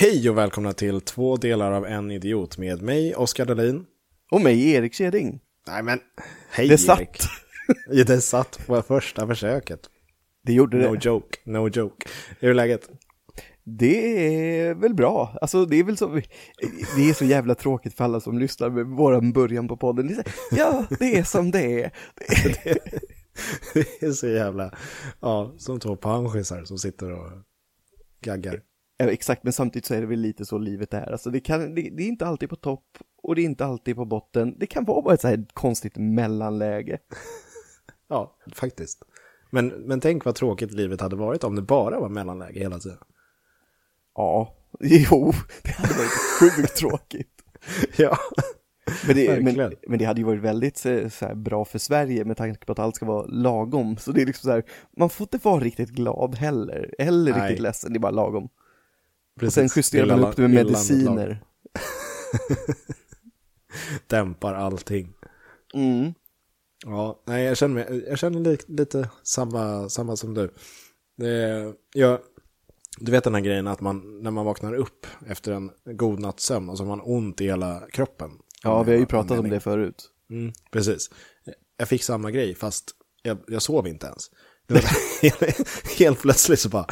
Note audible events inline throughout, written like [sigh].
Hej och välkomna till två delar av en idiot med mig, Oskar Dahlin. Och mig, Erik Keding. Nej men, hej Det satt. Erik. Ja, [laughs] det satt på första försöket. Det gjorde No det. joke, no joke. Hur är läget? Det är väl bra. Alltså det är väl så, det är så jävla tråkigt för alla som lyssnar med våran början på podden. Det är så, ja, det är som det är. [laughs] Det är så jävla, ja, som två panschisar som sitter och gaggar. Exakt, men samtidigt så är det väl lite så livet är. Alltså det, kan, det, det är inte alltid på topp och det är inte alltid på botten. Det kan vara bara ett så här konstigt mellanläge. [laughs] Ja, faktiskt. Men, men tänk vad tråkigt livet hade varit om det bara var mellanläge hela tiden. Ja, [laughs] jo, det hade varit sjukt tråkigt. [laughs] Ja, Men det, men, men det hade ju varit väldigt så, så här, bra för Sverige med tanke på att allt ska vara lagom. Så det är liksom så här, man får inte vara riktigt glad heller, eller Nej. riktigt ledsen, det är bara lagom. Precis. Sen justerar man upp det med mediciner. [laughs] Dämpar allting. Mm. Ja, nej, jag känner, mig, jag känner li, lite samma, samma som du. Det, jag, du vet den här grejen att man, när man vaknar upp efter en god natts sömn och så har man ont i hela kroppen. Ja, vi har ju pratat om Anledning. det förut. Mm, precis. Jag fick samma grej fast jag, jag sov inte ens. [laughs] Helt plötsligt så bara,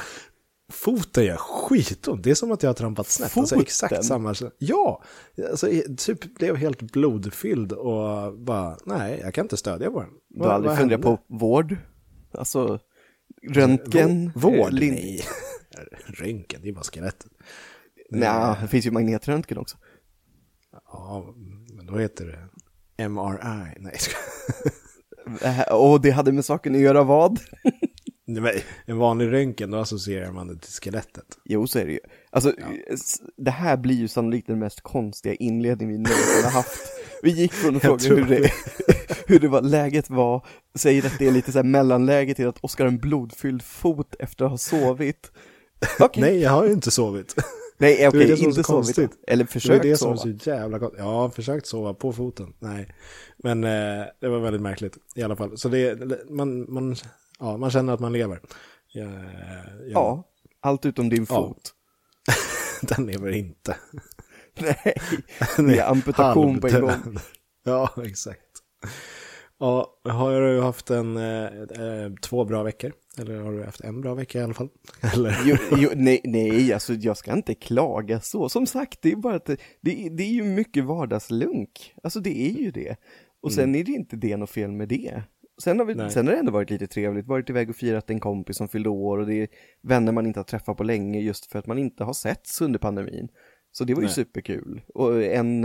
foten gör skitont. Det är som att jag har trampat snett. Alltså, Foten? exakt samma. Ja, alltså, typ blev helt blodfylld och bara, nej, jag kan inte stödja på den. Du har aldrig funderat på vård? Alltså, röntgen? Vå- Vård? eh, lin- Nej. [laughs] Röntgen, det är bara skelettet. Nej, det finns ju magnetröntgen också. Ja, men då heter det MRI. Nej, jag. Äh, Och det hade med saken att göra vad? [laughs] Nej, En vanlig röntgen, då associerar man det till skelettet. Jo, så är det ju. Alltså, s- det här blir ju sannolikt den mest konstiga inledning vi någonsin har haft. Vi gick från att fråga hur tror det, hur det var, läget var, säger att det är lite så här mellanläge till att Oskar har en blodfylld fot efter att ha sovit. Okej. Nej, jag har ju inte sovit. Nej, Det är okej, det är inte konstigt. sovit. Eller Det var försökt det som sova. var så jävla gott. Ja, försökt sova på foten. Nej, men eh, det var väldigt märkligt i alla fall. Så det, man, man, ja, man känner att man lever. Ja, ja, Ja, allt utom din Ja. fot. [laughs] Den lever inte. [laughs] Nej, [laughs] det är amputation på en gång. Ja, exakt. Ja, har du haft en, eh, eh, två bra veckor? Eller har du haft en bra vecka i alla fall? Jo, jo, nej, nej, alltså jag ska inte klaga så. Som sagt, det är bara att det, det, är- det är ju mycket vardagslunk. Alltså det är ju det. Och sen är det inte det något fel med det. Sen har, vi, Nej. sen har det ändå varit lite trevligt, varit iväg och firat en kompis som fyllde år och det är vänner man inte har träffat på länge just för att man inte har setts under pandemin. Så det var ju Nej. superkul. Och en,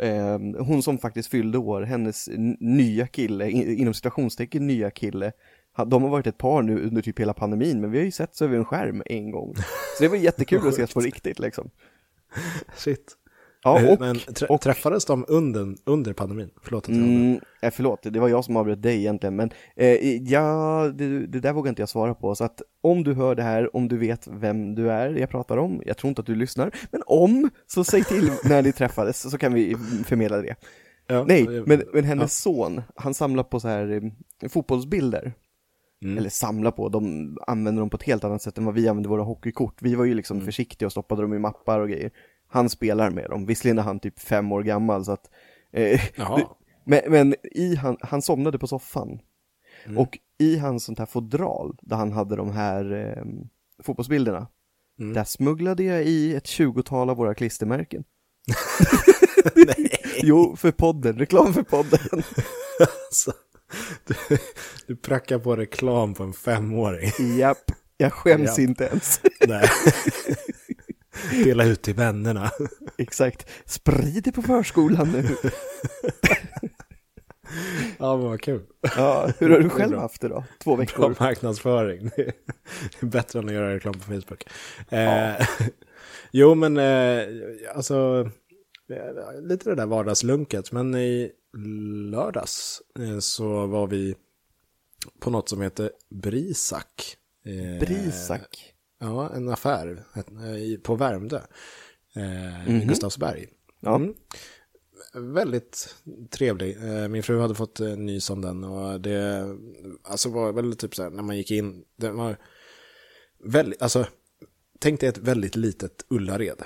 eh, hon som faktiskt fyllde år, hennes nya kille, in, inom citationstecken nya kille, de har varit ett par nu under typ hela pandemin, men vi har ju setts över en skärm en gång. Så det var jättekul att [laughs] ses på riktigt liksom. Shit. Ja, Eh, och, men trä- och träffades de under, under pandemin? Förlåt att jag Mm, eh, förlåt, det var jag som avbröt dig egentligen, men eh, ja, det, det där vågar inte jag svara på. Så att om du hör det här, om du vet vem du är jag pratar om, jag tror inte att du lyssnar, men om, så säg till [laughs] när ni träffades så kan vi förmedla det. Ja, Nej, men, men hennes son, han samlar på så här eh, fotbollsbilder. Mm. Eller samlar på, de använder dem på ett helt annat sätt än vad vi använder våra hockeykort. Vi var ju liksom Mm. försiktiga och stoppade dem i mappar och grejer. Han spelar med dem, visserligen är han typ fem år gammal så att eh, men, men i han, han somnade på soffan. Mm. Och i hans sånt här fodral, där han hade de här eh, fotbollsbilderna, Mm. där smugglade jag i ett tjugotal av våra klistermärken. [laughs] Jo, för podden, reklam för podden. Alltså, du, du prackar på reklam på en femåring. Japp, jag skäms Japp. inte ens. Nej. [laughs] Dela ut till vännerna. [laughs] Exakt, sprid det på förskolan nu. [laughs] Ja, men vad kul. Ja, hur har du själv bra. haft det då? Två Bra veckor? marknadsföring. [laughs] Det är bättre än att göra reklam på Facebook. Ja. Eh, jo, men eh, alltså, eh, lite det där vardagslunket. Men i lördags eh, så var vi på något som heter Brisak. Eh, Brisak. Ja, en affär eh, på Värmdö. Eh, Mhm. I Gustavsberg. Ja. Mm. Väldigt trevlig. Eh, Min fru hade fått nys om den och det alltså var väldigt typ så här när man gick in. Det var väldigt, alltså tänk dig ett väldigt litet Ullared.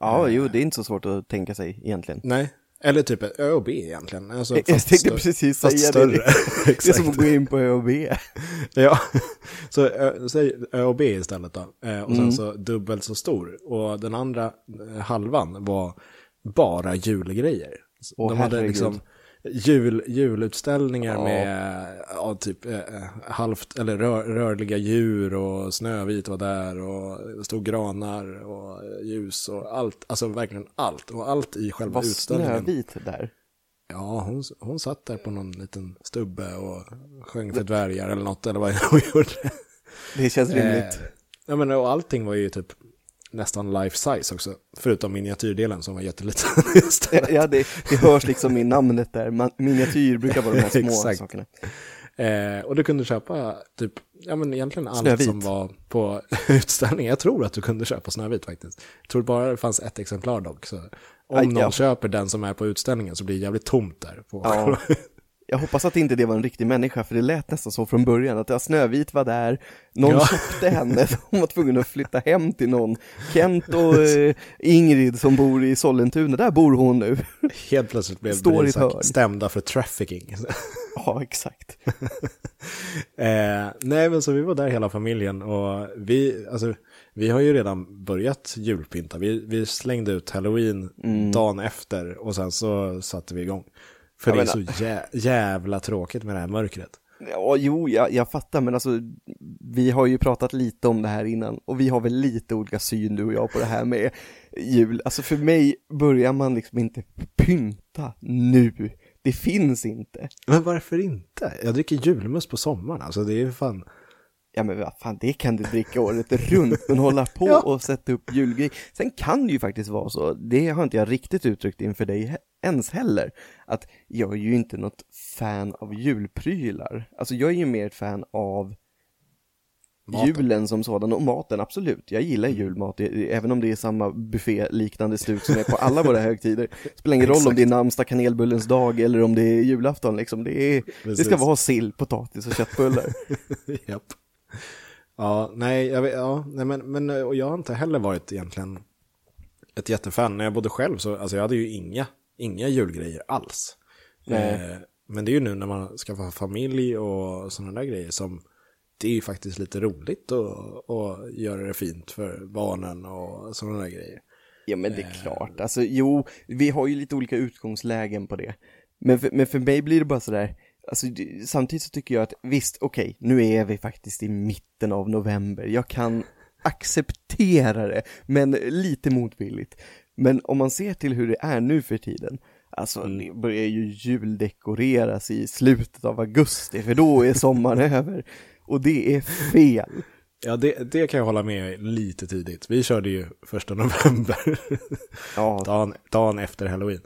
Ja, jo, det är inte så svårt att tänka sig egentligen. Nej, eller typ ett Ö och B egentligen. Alltså, Jag tänkte stö- precis fast säga större. det. Det är som att gå in på Ö och B. Ja, så ö, säg Ö och B istället då. Eh, och sen Mm. så dubbelt så stor. Och den andra eh, halvan var bara julgrejer. Åh, De hade herregud. liksom jul, julutställningar Ja. med ja, typ eh, eh, halvt, eller rör, rörliga djur och Snövit var där och stod granar och ljus och allt, alltså verkligen allt. Och allt i själva Var utställningen. Snövit där? Ja, hon, hon satt där på någon liten stubbe och sjöng för dvärgar eller något, eller vad hon [laughs] gjorde. Det känns rimligt. Eh, ja, men och allting var ju typ nästan life size också, förutom miniatyrdelen som var jätteliten [laughs] istället. Ja, det, det hörs liksom i [laughs] namnet där. Man, miniatyr brukar vara de här små [laughs] sakerna. Eh, och du kunde köpa typ, ja men egentligen allt Snövit. som var på utställningen. Jag tror att du kunde köpa Snövit faktiskt. Jag tror bara det fanns ett exemplar dock. Så om Aj, någon ja. köper den som är på utställningen så blir det jävligt tomt där. På Ja. Jag hoppas att inte det var en riktig människa, för det lät nästan så från början, att ja, Snövit var där, någon Ja. köpte henne, [laughs] hon var tvungen att flytta hem till någon. Kent och eh, Ingrid som bor i Sollentuna, där bor hon nu. Helt plötsligt blev Står hörn. stämda för trafficking. [laughs] Ja, exakt. [laughs] Eh, nej, men så vi var där hela familjen och vi, alltså, vi har ju redan börjat julpynta. Vi, vi slängde ut halloween dagen efter och sen så satte vi igång. För Mm. Ja, det är så jä jävla tråkigt med det här mörkret. Ja, jo, jag, jag fattar, men alltså, vi har ju pratat lite om det här innan, och vi har väl lite olika syn du och jag på det här med jul. Alltså för mig börjar man liksom inte pynta nu. Det finns inte. Men varför inte? Jag dricker julmust på sommaren, alltså det är ju fan... Ja men vad fan, det kan du dricka året runt, men hålla [laughs] på Ja. och sätta upp julgrej. Sen kan det ju faktiskt vara så, det har inte jag riktigt uttryckt inför dig he- ens heller, att jag är ju inte något fan av julprylar. Alltså jag är ju mer ett fan av Maten. julen som sådan och maten, absolut. Jag gillar julmat, e- även om det är samma buffé-liknande stuk som är på alla våra [laughs] högtider. Spelar ingen roll om det är namnsdag kanelbullens dag eller om det är julafton liksom. Det, är, det ska vara sill, potatis och köttbullar. [laughs] Japp. Ja, nej, jag vet, ja, nej men, men och jag har inte heller varit egentligen ett jättefan. När jag bodde själv så, alltså jag hade ju inga, inga julgrejer alls. Eh, men det är ju nu när man ska få familj och sådana där grejer som det är ju faktiskt lite roligt att, att göra det fint för barnen och sådana där grejer. Ja men det är klart, alltså jo, vi har ju lite olika utgångslägen på det. Men för, men för mig blir det bara sådär, alltså samtidigt så tycker jag att visst, okej, nu är vi faktiskt i mitten av november, jag kan acceptera det, men lite motvilligt. Men om man ser till hur det är nu för tiden, alltså det börjar ju juldekoreras i slutet av augusti, för då är sommaren [laughs] över. Och det är fel. Ja, det, det kan jag hålla med lite tidigt. Vi körde ju första november, Ja, [laughs] dagen, dagen efter halloween.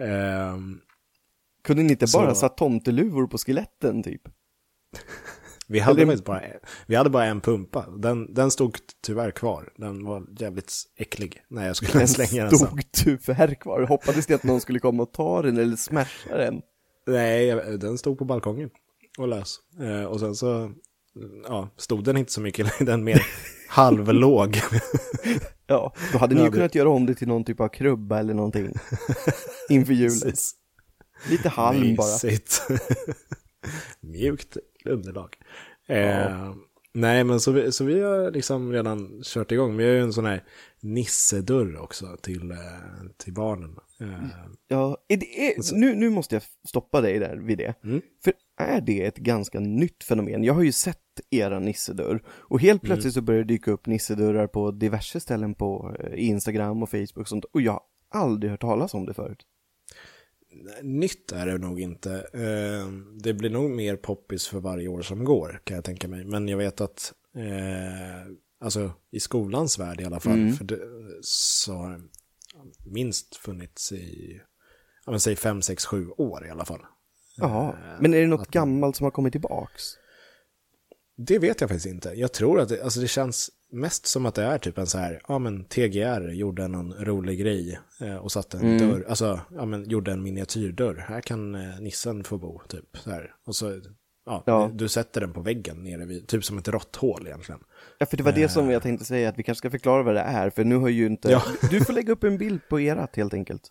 Ehm, kunde ni inte bara Så- satt tomteluvor på skeletten typ? Vi hade, Eller- bara, vi hade bara en pumpa. Den, den stod tyvärr kvar. Den var jävligt äcklig när jag skulle [laughs] Den slänga den sen. stod tyvärr kvar. Hoppades ni att någon skulle komma och ta den eller smasha den? Nej, den stod på balkongen och lös. Eh, och sen så ja, stod den inte så mycket, [laughs] den mer halvlåg. [laughs] Ja, då hade ni Ja, ju det- kunnat göra om det till någon typ av krubba eller någonting. Inför julen. Precis. Lite halm bara. [laughs] Mjukt underlag. Eh, nej, men så vi, så vi har liksom redan kört igång. Vi har ju en sån här nissedörr också till, eh, till barnen. Eh, Ja, är det, är, nu, nu måste jag stoppa dig där vid det. Mm. För är det ett ganska nytt fenomen? Jag har ju sett era nissedörr och helt plötsligt så börjar det dyka upp nissedörrar på diverse ställen på eh, Instagram och Facebook och sånt och jag har aldrig hört talas om det förut. Nytt är det nog inte. Eh, Det blir nog mer poppis för varje år som går, kan jag tänka mig. Men jag vet att, eh, alltså i skolans värld i alla fall, Mm. för det, så har minst funnits i, ja men säg fem, sex, sju år i alla fall. Jaha, men är det något att- gammalt som har kommit tillbaks? Det vet jag faktiskt inte. Jag tror att det, alltså det känns mest som att det är typ en så här, ja men TGR gjorde någon rolig grej eh, och satte en dörr, alltså, ja men gjorde en miniatyrdörr. Här kan eh, nissen få bo, typ. Så här. Och så, ja, Ja. du sätter den på väggen nere vid, typ som ett råtthål egentligen. Ja, för det var det som jag tänkte säga, att vi kanske ska förklara vad det är, för nu har ju inte... Ja. Du får lägga upp en bild på erat helt enkelt.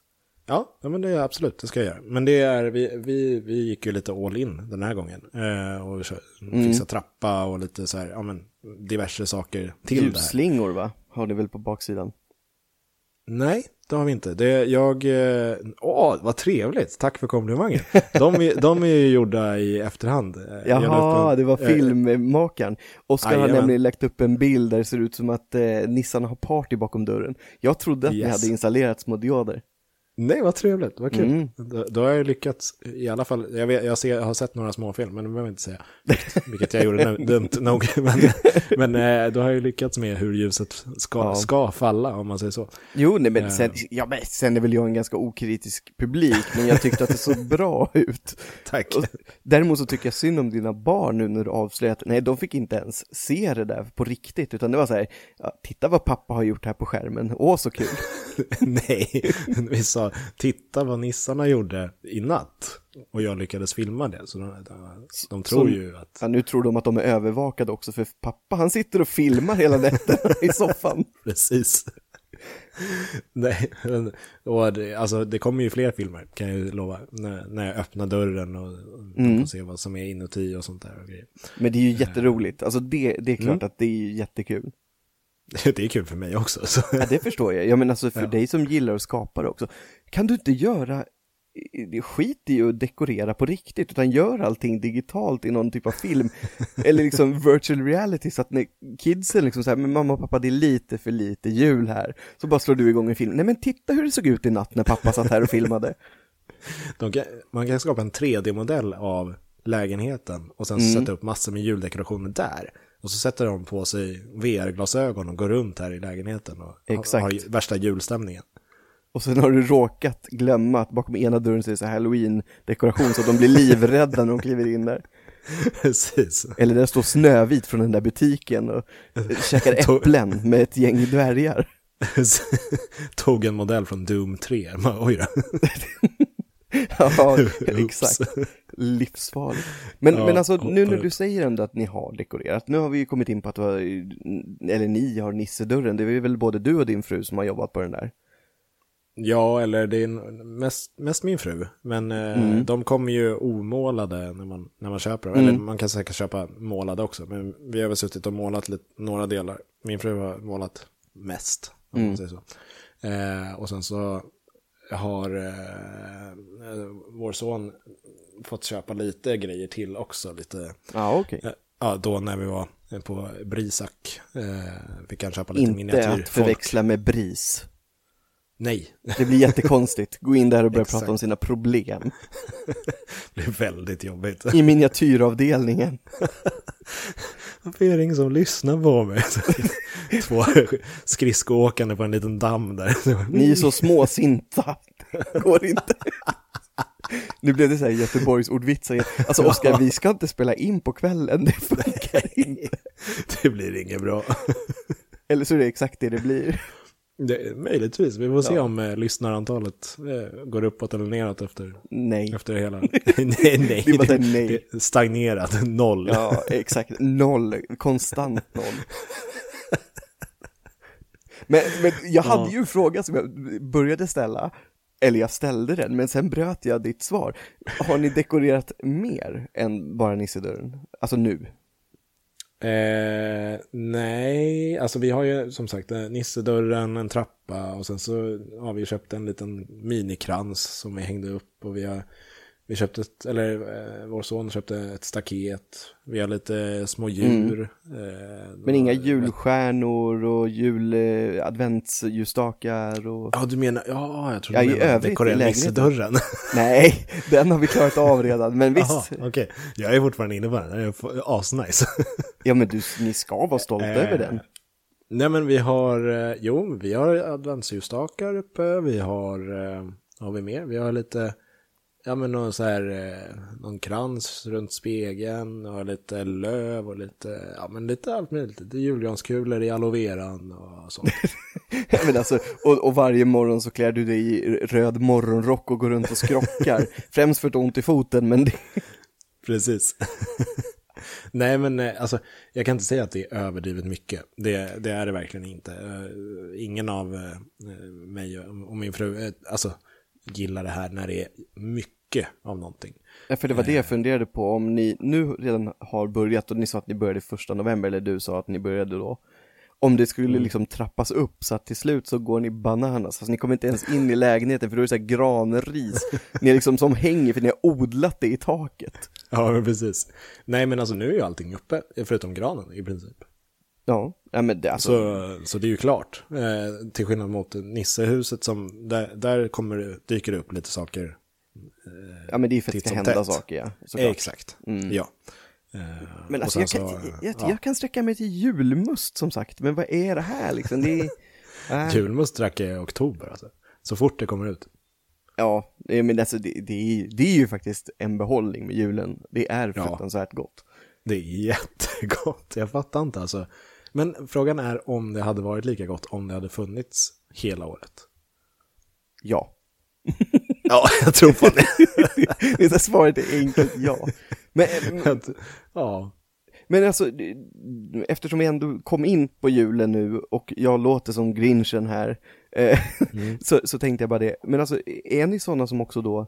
Ja, ja men det är absolut, det ska jag göra. Men det är, vi, vi, vi gick ju lite all in den här gången. Eh, och kör- fixa trappa och lite så här, ja men diverse saker till. Ljusslingor va? Har ni väl på baksidan? Nej, det har vi inte. Det, jag, eh, åh, vad trevligt, tack för komplimangen. [laughs] De, de är ju gjorda i efterhand. Eh, Jaha, en- det var eh, filmmakaren. Oskar har nämligen lagt upp en bild där det ser ut som att eh, nissarna har party bakom dörren. Jag trodde att ni Yes. hade installerat små dioder. Nej, vad trevligt, vad kul. Mm. Då, då har jag lyckats, i alla fall, jag, vet, jag, ser, jag har sett några småfilm, men det behöver jag inte säga. [laughs] Vilket, jag gjorde nu, dumt nog. [laughs] Men, men eh, då har jag ju lyckats med hur ljuset ska, Ja. ska falla, om man säger så. Jo, nej men Eh. sen, ja, men sen är väl jag en ganska okritisk publik, men jag tyckte att det såg bra ut. Tack. Och Däremot så tycker jag synd om dina barn nu när du avslöjar att, nej de fick inte ens se det där på riktigt, utan det var så här, ja, titta vad pappa har gjort här på skärmen, åh så kul. [laughs] Nej, vi sa, titta vad nissarna gjorde i natt. Och jag lyckades filma det, så de, de, de tror Så- ju att, Ja, nu tror de att de är övervakade också, för pappa han sitter och filmar hela nätterna i [laughs] soffan. precis. Nej, och det, alltså det kommer ju fler filmer, kan jag ju lova. När, när jag öppnar dörren och, och Mm. se vad som är inuti och sånt där och grejer. Men det är ju jätteroligt, alltså det, det är klart Mm. att det är ju jättekul. [laughs] Det är kul för mig också. Så. Ja, det förstår jag. Ja, men alltså för Ja. dig som gillar att skapa det också. Kan du inte göra, skit i att dekorera på riktigt, utan gör allting digitalt i någon typ av film. [laughs] Eller liksom virtual reality, så att när kidsen liksom säger, men mamma och pappa det är lite för lite jul här. Så bara slår du igång en film. Nej men titta hur det såg ut i natt när pappa satt här och filmade. [laughs] De kan, man kan skapa en 3D-modell av lägenheten och sen Mm. sätta upp massor med juldekorationer där. Och så sätter de på sig VR-glasögon och går runt här i lägenheten och har- Exakt. har värsta julstämningen. Och sen har du råkat glömma att bakom ena dörren så är det så halloween-dekoration så att de blir livrädda när de kliver in där. [laughs] Precis. Eller där står Snövit från den där butiken och käkar [laughs] äpplen med ett gäng dvärgar. [laughs] Tog en modell från Doom 3. Man, Oj då. Ja, exakt. Livsfarligt. Men, Ja, men alltså nu när du säger ändå att ni har dekorerat, nu har vi ju kommit in på att eller ni har nissedörren, det är väl både du och din fru som har jobbat på den där? Ja, eller det är mest, mest min fru. Men eh, Mm. de kommer ju omålade när man, när man köper dem. Mm. Eller man kan säkert köpa målade också. Men vi har väl suttit och målat lite, några delar. Min fru har målat mest, om Mm. man säger så. Eh, och sen så har eh, vår son fått köpa lite grejer till också. Lite, Ja, okej. eh, ja, då när vi var på Brisak eh, fick han köpa lite Inte miniatyrfolk. att förväxla med BRIS. Nej, Det blir jättekonstigt. Gå in där och börja prata om sina problem. [laughs] det är väldigt jobbigt. I miniatyravdelningen. [laughs] Varför är det ingen som lyssnar på mig? [laughs] Två skridskoåkande på en liten damm där. Ni är så småsinta. Går inte. Nu blev det så här Göteborgs ordvitsar igen. Alltså Oskar, vi ska inte spela in på kvällen, det funkar inte. Det blir inget bra. Eller så är det exakt det det blir. Det, möjligtvis, vi får se Ja. om eh, lyssnarantalet eh, går uppåt eller neråt efter, Nej. efter det hela. [laughs] [laughs] nej, nej. Det här, nej. det stagnerat, noll. Ja, exakt. Noll. Konstant noll. [laughs] Men, men jag hade Ja. ju en fråga som jag började ställa, eller jag ställde den, men sen bröt jag ditt svar. Har ni dekorerat mer än bara nissedörren? Alltså nu? Eh, nej, alltså vi har ju som sagt nissedörren, en trappa och sen så har vi köpt en liten minikrans som vi hängde upp och vi har vi köpte ett, eller eh, vår son köpte ett staket, vi har lite små djur. Eh, Mm. Men inga julstjärnor och jul, eh, adventsljusstakar och... Ja, du menar, ja, jag tror Ja, du menar nissedörren. [laughs] Nej, den har vi klarat av redan, men [laughs] visst. Okej, jag är fortfarande inne på den, den är asnice. [laughs] Ja men du, ni ska vara stolta Eh, över den. Nej men vi har, eh, jo, vi har adventsljusstakar uppe, vi har, eh, har vi mer? Vi har lite, ja men någon så här, eh, någon krans runt spegeln och lite löv och lite, ja men lite allt möjligt, lite julgranskulor i aloe veran och sånt. [laughs] men alltså, och, och varje morgon så klär du dig i röd morgonrock och går runt och skrockar. [laughs] Främst för ett ont i foten, men det, [laughs] Precis. Nej, men eh, alltså, jag kan inte säga att det är överdrivet mycket. Det, det är det verkligen inte. Eh, ingen av mig och min fru alltså, gillar det här när det är mycket av någonting. Ja, för det var det jag funderade på, om ni nu redan har börjat och ni sa att ni började första november, eller du sa att ni började då. Om det skulle mm. liksom trappas upp så att till slut så går ni bananas, alltså ni kommer inte ens in i lägenheten för då är det så här granris. [laughs] ni är liksom som hänger för ni har odlat det i taket. Ja, precis. Nej, men alltså nu är ju allting uppe, förutom granen i princip. Ja, ja men det alltså... Så, så det är ju klart. Eh, till skillnad mot Nissehuset som, där, där kommer, dyker det upp lite saker. Eh, ja, men det är för att det ska hända tätt. saker, ja. Såklart. Exakt, mm. ja. Eh, men alltså jag kan, så, jag, ja. jag, kan sträcka mig till julmust som sagt, men vad är det här liksom? Det är, [laughs] äh. Julmust drack jag i oktober alltså. Så fort det kommer ut. Ja, men alltså det, det, är, det är ju faktiskt en behållning med julen. Det är fruktansvärt ja. gott. Det är [laughs] jättegott, jag fattar inte alltså. Men frågan är om det hade varit lika gott om det hade funnits hela året. Ja. [laughs] ja, jag tror på det. [laughs] det är svaret är enkelt ja. Men, [laughs] ja. Men alltså, eftersom vi ändå kom in på julen nu och jag låter som grinchen här, eh, mm. så, så tänkte jag bara det. Men alltså, är ni sådana som också då,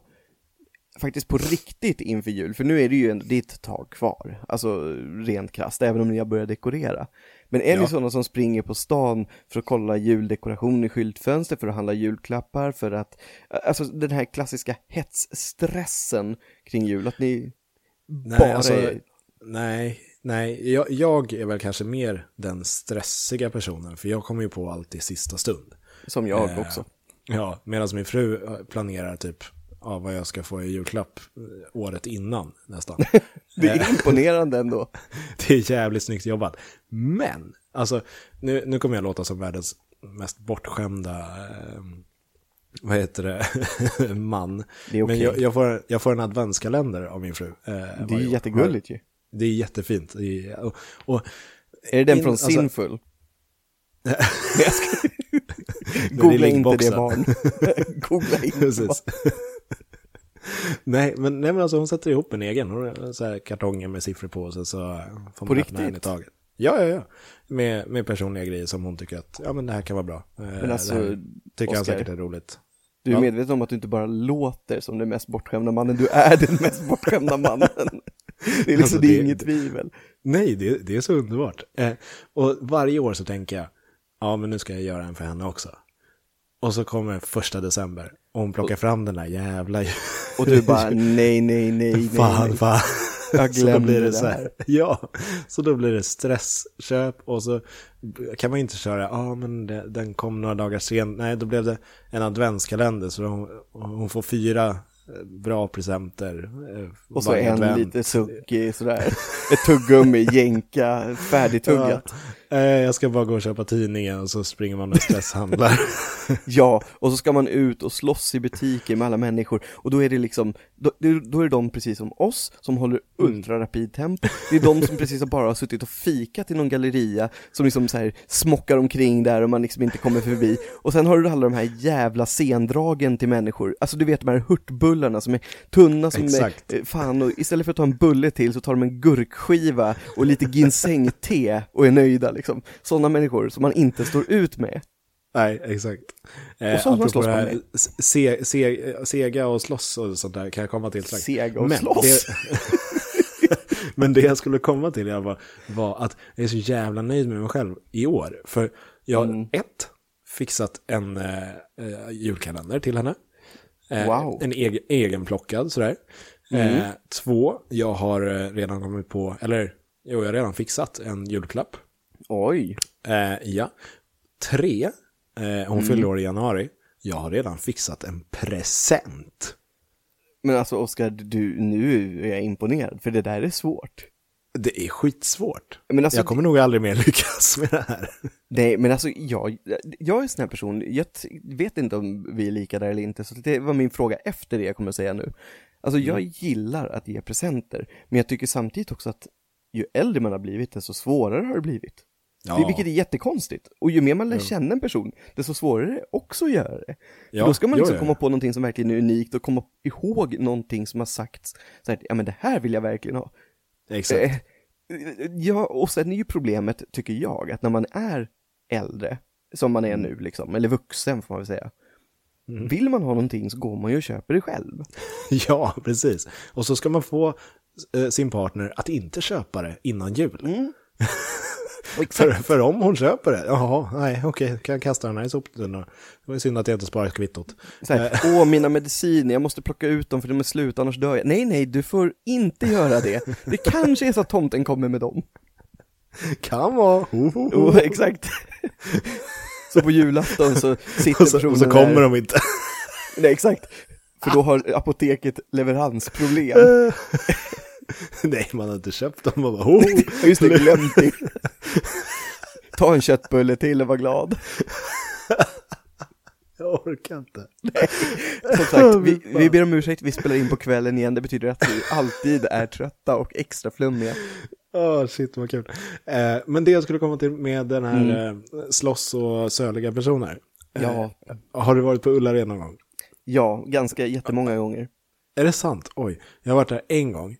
faktiskt på riktigt inför jul, för nu är det ju är ett tag kvar, alltså rent krasst, även om ni har börjat dekorera. Men är ja. ni sådana som springer på stan för att kolla juldekoration i skyltfönster, för att handla julklappar, för att, alltså den här klassiska hetsstressen kring jul, att ni nej, bara alltså, är... Nej, nej, jag, jag är väl kanske mer den stressiga personen, för jag kommer ju på allt i sista stund. Som jag eh, också. Ja, medan min fru planerar typ ja, vad jag ska få i julklapp eh, året innan nästan. [laughs] det är [laughs] imponerande ändå. det är jävligt snyggt jobbat. Men, alltså, nu, nu kommer jag låta som världens mest bortskämda, eh, vad heter det, [laughs] man. Det är okay. Men jag, jag, får, jag får en adventskalender av min fru. Eh, det är jättegulligt ju. Det är jättefint. Och, och, är det den in, från alltså, Sinful? [laughs] Googla inte det barn. Googla inte Precis. [laughs] nej, men, nej, men alltså hon sätter ihop en egen. Hon har så här kartonger med siffror på och så får man på öppna en i taget. Ja, ja, ja. Med, med personliga grejer som hon tycker att ja, men det här kan vara bra. Eh, men alltså, det tycker Oscar, han säkert är roligt. Du är ja. medveten om att du inte bara låter som den mest bortskämda mannen, du är den mest bortskämda mannen. [laughs] Det är liksom, alltså, det, det är inget tvivel. Nej, det, det är så underbart. Eh, och varje år så tänker jag, ja men nu ska jag göra en för henne också. Och så kommer första december och hon plockar och, fram den där jävla... Och du bara [laughs] nej, nej, nej, fan, nej. Fan, Jag [laughs] glömde det, det så här. [laughs] Ja, så då blir det stressköp och så kan man inte köra, ja ah, men det, den kom några dagar sen. Nej, då blev det en adventskalender så hon, hon får fyra bra presenter. Eh, och så en advent. lite suckig sådär. [laughs] Ett tuggummi, jänka, färdigtuggat. Ja, eh, jag ska bara gå och köpa tidningen och så springer man och stresshandlar. [laughs] ja, och så ska man ut och slåss i butiker med alla människor. Och då är det liksom, då, då är det de precis som oss som håller mm. ultrarapid tempo. Det är de som precis bara har suttit och fikat i någon galleria som liksom så här smockar omkring där och man liksom inte kommer förbi. Och sen har du alla de här jävla sendragen till människor. Alltså du vet de här hurtbullarna som är tunna som Exakt. är, eh, fan, och istället för att ta en bulle till så tar de en gurkskiva och lite ginseng-te och är nöjda liksom. Sådana människor som man inte står ut med. Nej, exakt. Eh, och man slåss med. Se, se, sega och slåss och sånt där kan jag komma till strax. Sega och Men slåss? Det, [laughs] men det jag skulle komma till var, var att jag är så jävla nöjd med mig själv i år. För jag har mm. ett, fixat en eh, eh julkalender till henne. Eh, wow. En egen, egenplockad sådär. Mm. Eh, två, jag har eh, redan kommit på, eller jo, jag har redan fixat en julklapp. Oj. Eh, ja. Tre, Eh, hon mm. fyller år i januari. Jag har redan fixat en present. Men alltså Oskar, du, nu är jag imponerad, för det där är svårt. Det är skitsvårt. Men alltså, jag kommer nog aldrig mer [laughs] lyckas med det här. Nej, men alltså jag, jag är en sån här person, jag vet inte om vi är lika där eller inte, så det var min fråga efter det jag kommer att säga nu. Alltså jag mm. gillar att ge presenter, men jag tycker samtidigt också att ju äldre man har blivit, desto svårare har det blivit. Ja. Det, vilket är jättekonstigt. Och ju mer man lär känna en person, desto svårare är det också att göra det. Ja, då ska man liksom komma på någonting som verkligen är unikt och komma ihåg någonting som har sagts. Så här, ja men det här vill jag verkligen ha. Exakt. Eh, Ja, och sen är ju problemet, tycker jag, att när man är äldre, som man är Mm. nu liksom, eller vuxen får man väl säga. Vill man ha någonting så går man ju och köper det själv. [laughs] Ja, precis. Och så ska man få eh, sin partner att inte köpa det innan jul. Mm. [laughs] För, för om hon köper det, jaha, nej, okej, kan jag kasta den här i soptunnan. Det var ju synd att jag inte sparar kvittot. Här, åh mina mediciner, jag måste plocka ut dem för de är slut, annars dör jag. Nej, nej, du får inte göra det. Det kanske är så att tomten kommer med dem. Kan vara. Oh, exakt. Så på julafton så sitter Och så, personen och så kommer där. de inte. Nej, exakt. För då har apoteket leveransproblem. [laughs] nej, man har inte köpt dem. Man bara. Ja, [laughs] just det, glömt det. [laughs] Ta en köttbulle till och var glad. Jag orkar inte. Som sagt, vi, vi ber om ursäkt, vi spelar in på kvällen igen. Det betyder att vi alltid är trötta och extra flummiga. Åh, shit vad kul. Eh, men det jag skulle komma till med den här Mm. eh, slåss och söliga personer. Eh, Ja. Har du varit på Ullared någon gång? Ja, ganska jättemånga gånger. Är det sant? Oj, jag har varit där en gång.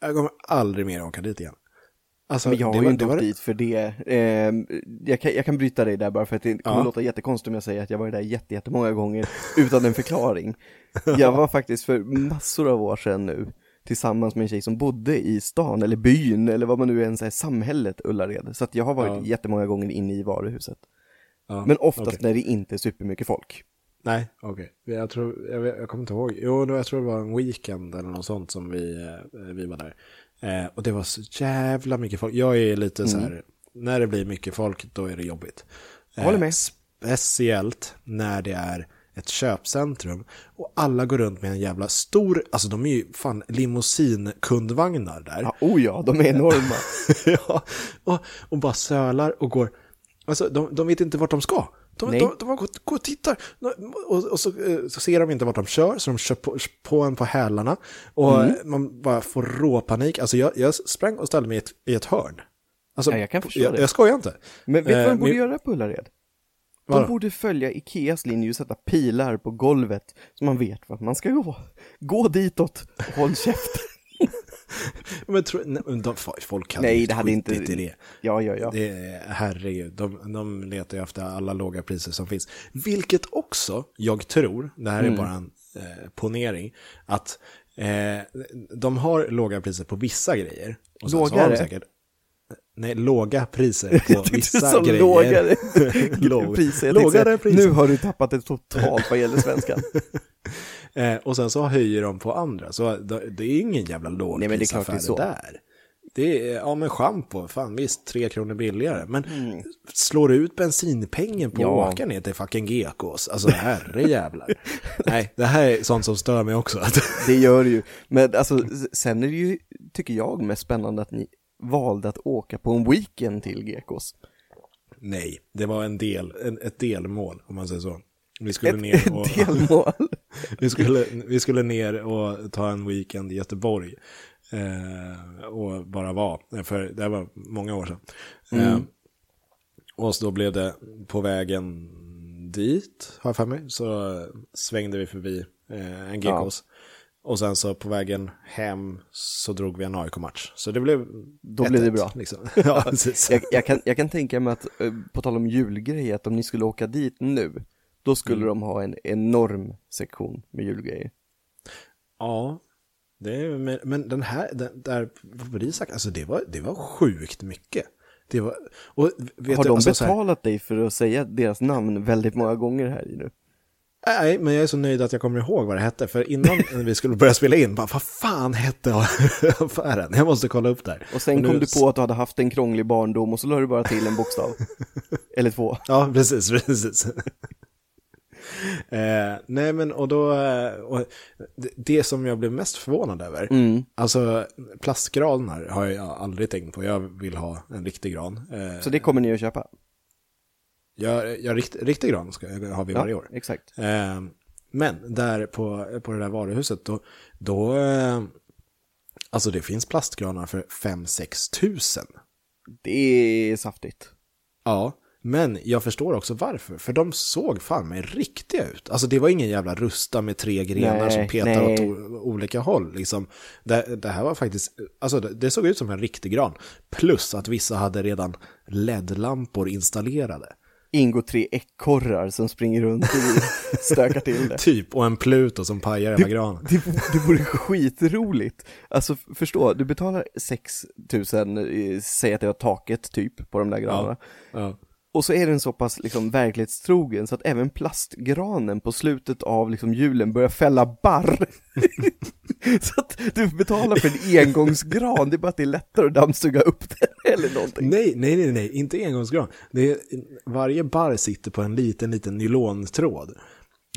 Jag kommer aldrig mer åka dit igen. Alltså, Men jag har ju var- inte åkt dit för det. Eh, jag, kan, jag kan bryta dig där bara för att det kommer Ja. låta jättekonstigt om jag säger att jag var där jätte, jättemånga gånger utan en förklaring. Jag var faktiskt för massor av år sedan nu tillsammans med en tjej som bodde i stan eller byn eller vad man nu än säger, samhället Ullared. Så att jag har varit Ja. jättemånga gånger inne i varuhuset. Ja, Men oftast okej. när det inte är supermycket folk. Nej, okej. Jag tror, jag, vet- jag kommer inte ihåg. Jo, jag tror det var en weekend eller något sånt som vi, eh, vi var där. Eh, och det var så jävla mycket folk. Jag är lite så här, när det blir mycket folk, då är det jobbigt. Jag håller med. Speciellt när det är ett köpcentrum och alla går runt med en jävla stor, alltså de är ju fan limousinkundvagnar där. Ja, oh ja, de är enorma. [laughs] ja, och, och bara sölar och går. Alltså, de, de vet inte vart de ska. De, de, de bara går, går och tittar. Och, och så, eh, så ser de inte vart de kör, så de kör på, på en på hälarna. Och Mm. man bara får råpanik. Alltså, jag, jag sprang och ställde mig i ett, i ett hörn. Alltså, Ja, jag kan förstå jag, det. jag skojar inte. Men vet du vad Eh, de borde men- göra på Ullared? De Vadå? borde följa Ikeas linje och sätta pilar på golvet så man vet vart man ska gå. Gå ditåt, håll käft. [laughs] Men tro, nej, de, folk hade Nej, det hade inte... i det. Ja, ja, ja. Det herregud, de, de letar ju efter alla låga priser som finns. Vilket också, jag tror, det här är Mm. bara en eh, ponering, att eh, de har låga priser på vissa grejer. Och sen så har Lågare? de säkert, nej, låga priser [laughs] på vissa grejer. lågare Låg- [laughs] priser. Lågare priser. Nu har du tappat det totalt vad gäller svenskan. Eh, och sen så höjer de på andra. Så det, är ingen jävla men det det lågprisaffär där. Det är, ja men schampo, fan visst, tre kronor billigare. Men Mm. slår du ut bensinpengen på Ja. åka ner till fucking Gekås? Alltså herre jävlar. [laughs] Nej, det här är sånt som stör mig också. [laughs] Det gör det ju. Men alltså, sen är det ju, tycker jag, mest spännande att ni valde att åka på en weekend till Gekås. Nej, det var en del, en, ett delmål om man säger så. Vi skulle Ett, ner och, ett delmål. [laughs] vi, skulle, vi skulle ner och ta en weekend i Göteborg. Eh, och bara vara, för det var många år sedan. Eh, och så då blev det på vägen dit, har jag för mig, så svängde vi förbi eh, en GKs. Och sen så på vägen hem så drog vi en AIK-match. Så det blev Då blev det 1-1, bra. Liksom. [laughs] ja. [laughs] Jag, jag, kan, jag kan tänka mig att, eh, på tal om julgrejer, att om ni skulle åka dit nu, då skulle de ha en enorm sektion med julgrejer. Ja, det är, men, men den här, den, där på Brisak, alltså det var, det var sjukt mycket. Det var, och vet har du, de alltså, så här- betalat dig för att säga deras namn väldigt många gånger här i nu? Nej, men jag är så nöjd att jag kommer ihåg vad det hette. För innan [laughs] vi skulle börja spela in, bara, vad fan hette [laughs] affären? Jag måste kolla upp där. Och sen nu- kom du på att du hade haft en krånglig barndom och så la du bara till en bokstav. [laughs] Eller två. Ja, precis, precis. [laughs] eh, nej, men och då, eh, och det, som jag blev mest förvånad över, Mm. alltså plastgranar har jag aldrig tänkt på. Jag vill ha en riktig gran. Eh, Så det kommer ni att köpa? jag, jag, rikt, riktig gran ska, har vi varje år. exakt. Eh, men där på, på det där varuhuset, då, då eh, alltså det finns plastgranar för 5-6 tusen. Det är saftigt. Ja, men jag förstår också varför. För de såg fan mig riktiga ut. Alltså det var ingen jävla rusta med tre grenar Nej, som petar nej. åt olika håll. Liksom. Det, det här var faktiskt, alltså det, det såg ut som en riktig gran. Plus att vissa hade redan LED-lampor installerade. Ingo tre ekorrar som springer runt och stökar till [laughs] det. Typ, och en Pluto som pajar hela granen. Det, det vore skitroligt. Alltså förstå, du betalar 6 000, eh, säg att det var taket typ på de där granarna. Ja. Och så är den så pass liksom verklighetstrogen så att även plastgranen på slutet av liksom julen börjar fälla barr. [laughs] så att du betalar för en [laughs] engångsgran, det är bara att det är lättare att dammsuga upp den eller någonting. Nej, nej, nej, nej, inte engångsgran. Det är, varje barr sitter på en liten, liten nylontråd.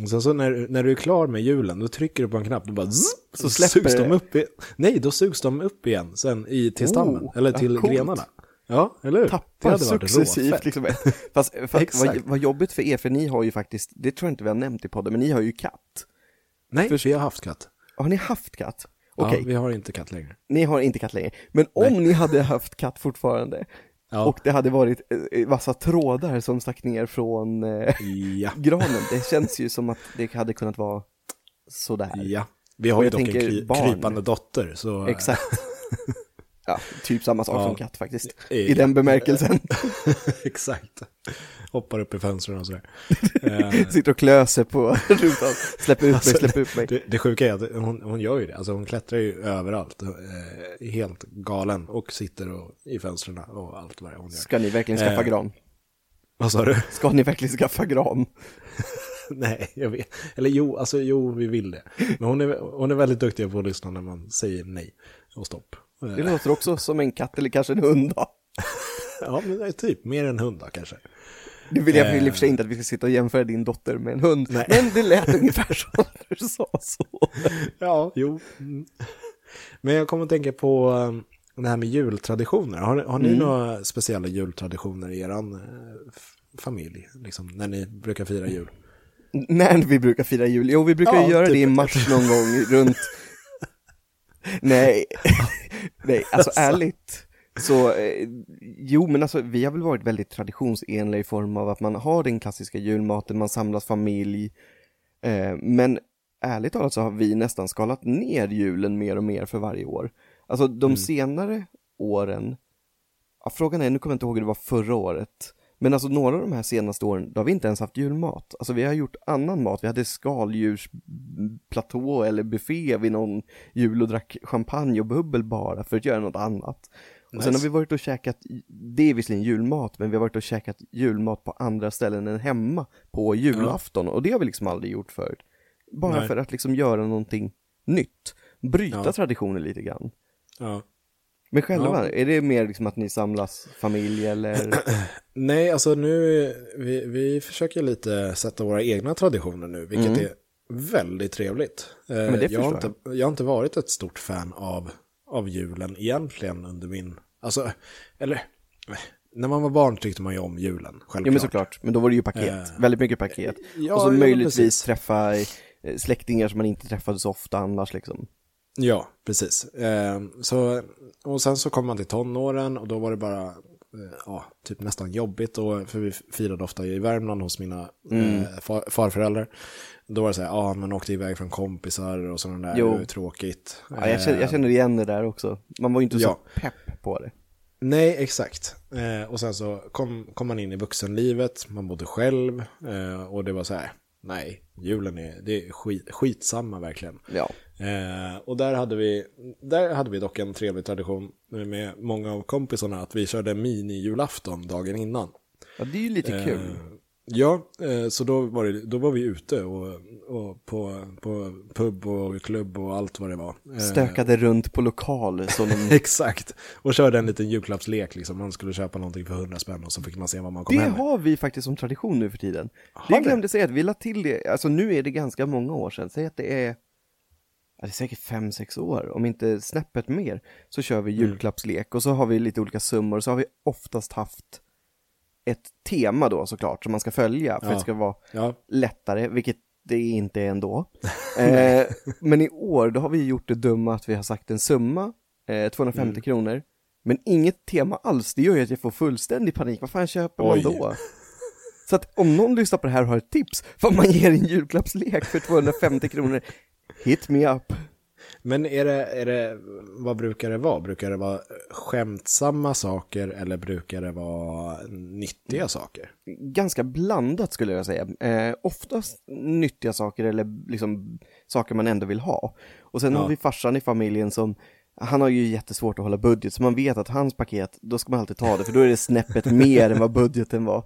Och sen så när, när du är klar med hjulen, då trycker du på en knapp, då bara zzz, Så släpper sugs det. de upp igen. Nej, då sugs de upp igen sen i, till stammen, Oh, eller till grenarna. Ja, eller hur? Tappar successivt liksom. Fast, [laughs] fast vad, vad jobbigt för er, för ni har ju faktiskt, det tror jag inte vi har nämnt i podden, men ni har ju katt. Nej, vi har haft katt. Har ni haft katt? Okej, Ja, vi har inte katt längre. ni har inte katt längre. Men om ni hade haft katt fortfarande, Ja. och det hade varit eh, massa trådar som stack ner från eh, Ja, [laughs] granen, det känns ju som att det hade kunnat vara sådär. ja. Vi har ju dock en kry, barn. krypande dotter, så... Exakt. [laughs] Ja, typ samma sak Ja. som katt faktiskt. Ja. I den bemärkelsen. [laughs] Exakt. Hoppar upp i fönstren och sådär. [laughs] Eh, Sitter och klöser på rutan. Släpp ut mig, Alltså, släpp ut mig. Det, det sjuka är att hon, hon gör ju det, alltså hon klättrar ju överallt, eh, helt galen och sitter och, i fönstren och allt vad hon gör. Ska ni verkligen skaffa Eh. gran? Vad sa du? Ska ni verkligen skaffa gran? [laughs] Nej, jag vet. Eller jo, alltså jo, vi vill det. Men hon är, hon är väldigt duktig på att lyssna när man säger nej och stopp. Eh, Det låter också som en katt eller kanske en hund då. [laughs] Ja, men det är typ mer än hund då, kanske. Nu vill jag Eh. i och för sig inte att vi ska sitta och jämföra din dotter med en hund, Nej. men det lät ungefär [laughs] som du sa så. Ja, jo. Men jag kommer att tänka på um, det här med jultraditioner. Har, har ni Mm. några speciella jultraditioner i er familj? Liksom, när ni brukar fira jul? När vi brukar fira jul, jo vi brukar Ja, göra typ. det i mars någon gång runt Nej, [laughs] nej, alltså ärligt så, eh, jo men alltså vi har väl varit väldigt traditionsenliga i form av att man har den klassiska julmaten, man samlas familj eh, Men ärligt talat så har vi nästan skalat ner julen mer och mer för varje år. Alltså de senare åren, ja, frågan är, nu kommer jag inte ihåg hur det var förra året men alltså några av de här senaste åren, då har vi inte ens haft julmat. Alltså vi har gjort annan mat. Vi hade skaldjursplatå eller buffé vid någon jul och drack champagne och bubbel bara för att göra något annat. Och sen har vi varit och käkat, det är visserligen julmat, men vi har varit och käkat julmat på andra ställen än hemma på julafton. Och det har vi liksom aldrig gjort förut. Bara Nej. för att liksom göra någonting nytt. Bryta Ja. traditioner lite grann. Ja. Men själva, Ja. är det mer liksom att ni samlas familj eller? [clears throat] Nej, alltså nu, vi, vi försöker lite sätta våra egna traditioner nu, vilket Mm. är väldigt trevligt. Eh, men det jag, har inte, jag har inte varit ett stort fan av, av julen egentligen under min, alltså, eller, eh, när man var barn tyckte man ju om julen, självklart. Ja men såklart, men då var det ju paket, Eh, väldigt mycket paket. ja, och så ja, möjligtvis precis. träffa eh, släktingar som man inte träffade så ofta annars liksom. Ja, precis. Eh, så, och sen så kom man till tonåren och då var det bara, eh, ja, typ nästan jobbigt. Och, för vi firade ofta i Värmland hos mina Mm. eh, far, farföräldrar. Då var det så här, ja, man åkte iväg från kompisar och sådana där, Jo. tråkigt. Ja, jag, känner, jag Eh, känner igen det där också. Man var ju inte Ja. så pepp på det. Nej, exakt. Eh, och sen så kom, kom man in i vuxenlivet, man bodde själv eh, och det var så här, nej, julen är, det är skit, skitsamma verkligen. Ja. Eh, och där hade, vi, där hade vi dock en trevlig tradition med många av kompisarna att vi körde mini-julafton dagen innan. ja, det är ju lite Eh, kul. ja, eh, så då var, det, då var vi ute och, och på, på pub och klubb och allt vad det var. Eh, Stökade runt på lokal som de... [laughs] Exakt, och körde en liten julklappslek liksom. Man skulle köpa någonting för 100 spänn och så fick man se vad man kom Det hem med. har vi faktiskt som tradition nu för tiden. Har Det ni? glömde säga att vi la till det, alltså nu är det ganska många år sedan, säg att det är det är säkert fem sex år, om inte snäppet mer, så kör vi Mm. julklappslek och så har vi lite olika summor och så har vi oftast haft ett tema då såklart som man ska följa för Ja. att det ska vara Ja, lättare, vilket det inte är ändå. [laughs] eh, men i år, då har vi gjort det dumma att vi har sagt en summa, eh, 250 Mm. kronor, Men inget tema alls, det gör ju att jag får fullständig panik. Vad fan köper Oj. man då? Så att om någon lyssnar på det här och har ett tips vad man ger en julklappslek för 250 kronor, hit me up. Men är det, är det, vad brukar det vara? Brukar det vara skämtsamma saker eller brukar det vara nyttiga saker? Ganska blandat skulle jag säga. Eh, oftast nyttiga saker eller liksom saker man ändå vill ha. Och sen Ja. har vi farsan i familjen som han har ju jättesvårt att hålla budget, så man vet att hans paket, då ska man alltid ta det, för då är det snäppet [laughs] mer än vad budgeten var.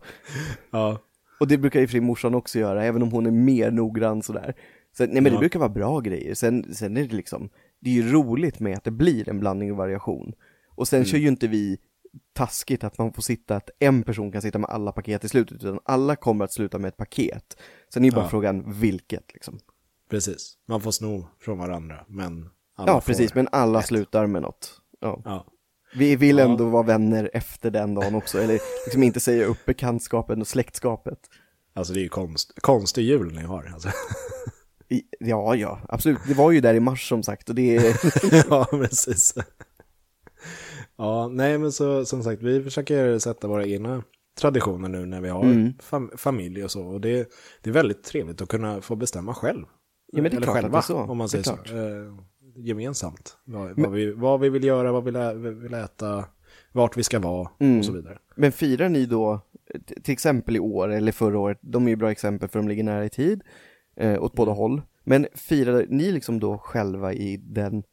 Ja. Och det brukar i och för sig morsan också göra, även om hon är mer noggrann sådär. Så, nej men det Ja. brukar vara bra grejer, sen, sen är det liksom, det är ju roligt med att det blir en blandning och variation. Och sen kör ju inte vi taskigt att man får sitta, att en person kan sitta med alla paket i slutet, utan alla kommer att sluta med ett paket. Sen är ju bara Ja. frågan vilket liksom. Precis. Man får sno från varandra, men alla Ja, precis, men alla ett. slutar med något. Ja. Ja. Vi vill Ja. ändå vara vänner efter den dagen också, eller liksom inte säga upp bekantskapen och släktskapet. Alltså det är ju konst, konstig jul ni har. Alltså. [laughs] Ja, ja, absolut. Det var ju där i mars som sagt och det är, [laughs] ja, precis. Ja, nej men så som sagt, vi försöker sätta våra egna traditioner nu när vi har Mm. fam familj och så. Och det, det är väldigt trevligt att kunna få bestämma själv. Ja, men det är Eller själva, så. om man säger så. Eh, gemensamt. Vad, vad, vi, vad vi vill göra, vad vi vill, äta, vart vi ska vara Mm. och så vidare. Men firar ni då, till exempel i år eller förra året, de är ju bra exempel för de ligger nära i tid, eh, åt båda håll. Men firar ni liksom då själva i den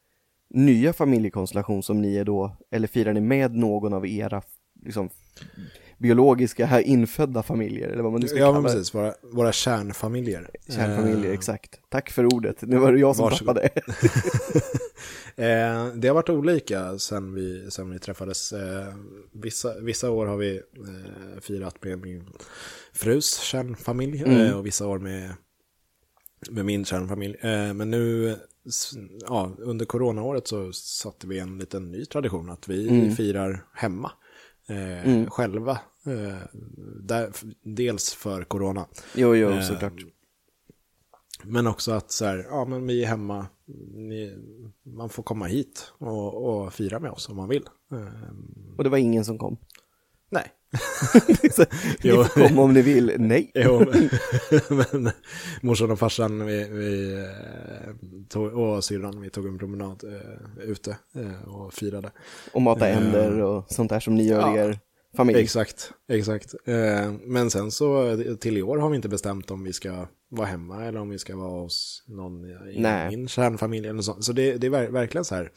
nya familjekonstellation som ni är då, eller firar ni med någon av era liksom, biologiska, här infödda familjer, eller vad man nu ska Ja, kalla det? precis. Våra, våra kärnfamiljer. Kärnfamiljer, Eh, exakt. Tack för ordet, nu var det jag som Varsågod. tappade. [laughs] Eh, det har varit olika sen vi, sen vi träffades. Eh, vissa, vissa år har vi eh, firat med min frus kärnfamilj Mm. eh, och vissa år med, med min kärnfamilj. Eh, men nu, ja, under coronaåret så satte vi en liten ny tradition att vi Mm. firar hemma. Eh, Själva. Eh, där, dels för corona. jo, jo, Eh, såklart. Men också att så här, ja men vi är hemma, ni, man får komma hit och, och fira med oss om man vill. Ehm, Och det var ingen som kom. Nej. [laughs] Ni får komma om ni vill, nej. Jo, men, men morsan och farsan vi, vi, eh, tog, och syrran, vi tog en promenad eh, ute eh, och firade. Och mata änder och sånt där som ni gör i Ja. er familj. Exakt, exakt. Men sen så till i år har vi inte bestämt om vi ska vara hemma eller om vi ska vara hos någon i min kärnfamilj eller sånt. Så det, det är ver- verkligen så här,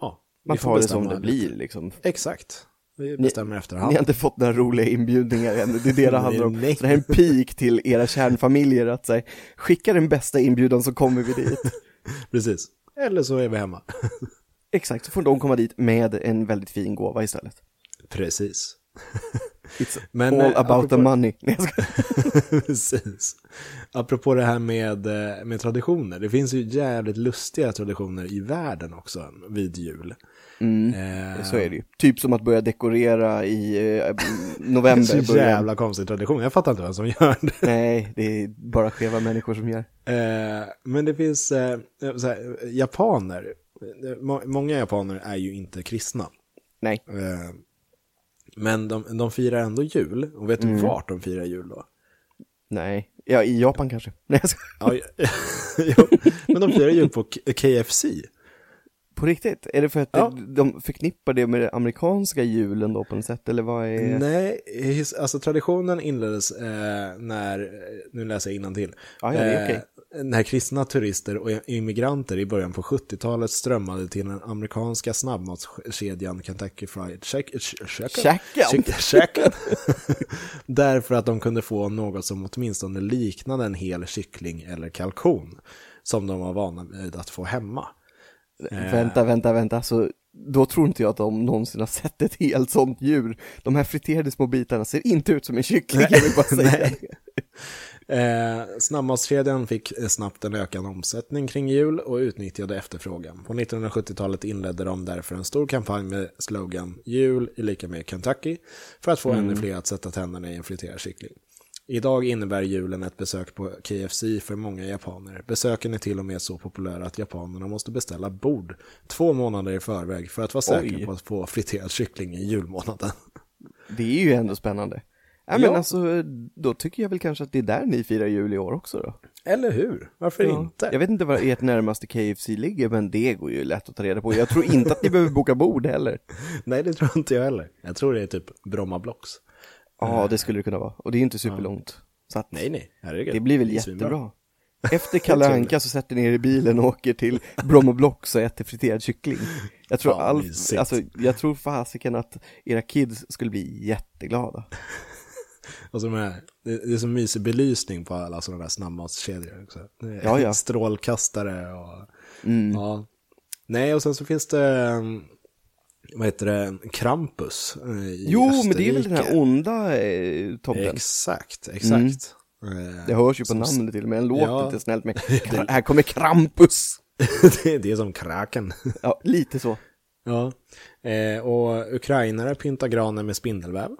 ja. Man får tar det som det blir liksom. Exakt. Vi bestämmer efterhand. Ni har inte fått några roliga inbjudningar än, det är det det [laughs] handlar om. Så det här är en peak till era kärnfamiljer att säga, skicka den bästa inbjudan så kommer vi dit. [laughs] Precis. Eller så är vi hemma. [laughs] Exakt, så får de komma dit med en väldigt fin gåva istället. Precis. It's Men, all eh, about the apropå- money. [laughs] Jag ska... [laughs] Precis. Apropå det här med, eh, med traditioner. Det finns ju jävligt lustiga traditioner i världen också vid jul. Mm, Eh, så är det ju. Typ som att börja dekorera i eh, november. [laughs] Så börja- jävla konstig tradition. Jag fattar inte vem som gör det. Nej, det är bara skeva människor som gör. Eh, men det finns eh, så här, japaner. Eh, må- Många japaner är ju inte kristna. Nej, men de, de firar ändå jul. Och vet du Mm. vart de firar jul då? nej. Ja, i Japan kanske. [laughs] Nej, jag ska... Ja, [laughs] jo, men de firar jul på KFC. På riktigt? Är det för att Ja. de förknippar det med den amerikanska julen då på något sätt, eller vad är... Nej, his- alltså traditionen inleddes eh, när, nu läser jag innantill. Ja, ja, det är okej. Eh, när kristna turister och immigranter i början på 70-talet strömmade till den amerikanska snabbmatskedjan Kentucky Fried Chick- Ch- Chicken. Chicken. Chick- Chicken. [laughs] Därför att de kunde få något som åtminstone liknade en hel kyckling eller kalkon. Som de var vana vid att få hemma. Vänta, vänta, vänta, så då tror inte jag att de någonsin har sett ett helt sånt djur. De här friterade små bitarna ser inte ut som en kyckling, jag vill bara [laughs] säga. Eh, snabbmatskedjan fick eh, snabbt en ökad omsättning kring jul och utnyttjade efterfrågan. På 1970-talet inledde de därför en stor kampanj med slogan “Jul är lika med Kentucky” för att få ännu fler att sätta tänderna i en friterad kyckling. Idag innebär julen ett besök på KFC för många japaner. Besöken är till och med så populära att japanerna måste beställa bord två månader i förväg för att vara säkra på att få friterad kyckling i julmånaden. Det är ju ändå spännande. Ja, men Ja. alltså, då tycker jag väl kanske att det är där ni firar jul i år också då. Eller hur? Varför inte? Jag vet inte var ert närmaste KFC ligger, men det går ju lätt att ta reda på. Jag tror inte att ni behöver boka bord heller. [laughs] Nej, det tror inte jag heller. Jag tror det är typ Bromma Blocks. Ja, det skulle det kunna vara. Och det är ju inte superlångt. Så att Nej, nej. Herregud. det blir väl jättebra. [laughs] Efter Kalle Anka så sätter ni er i bilen och åker till Bromma Blocks och äter friterad kyckling. Jag tror all, alltså, jag tror fasiken att era kids skulle bli jätteglada. Och så med, det det är så mysig belysning på alla sådana där snabbmatskedjor också. Ja, ja. [laughs] Strålkastare och... Mm. Ja. Nej, och sen så finns det, um, vad heter det, Krampus eh, i Jo, men det är väl den Österrike. här onda eh, tomten. Exakt, exakt. Det hörs ju på Som- namnet till och med, den låter Ja. lite snällt med [laughs] Här kommer Krampus! [laughs] det, det är som kraken. Ja, lite så. ja. Eh, och ukrainare pyntar granen med spindelväv.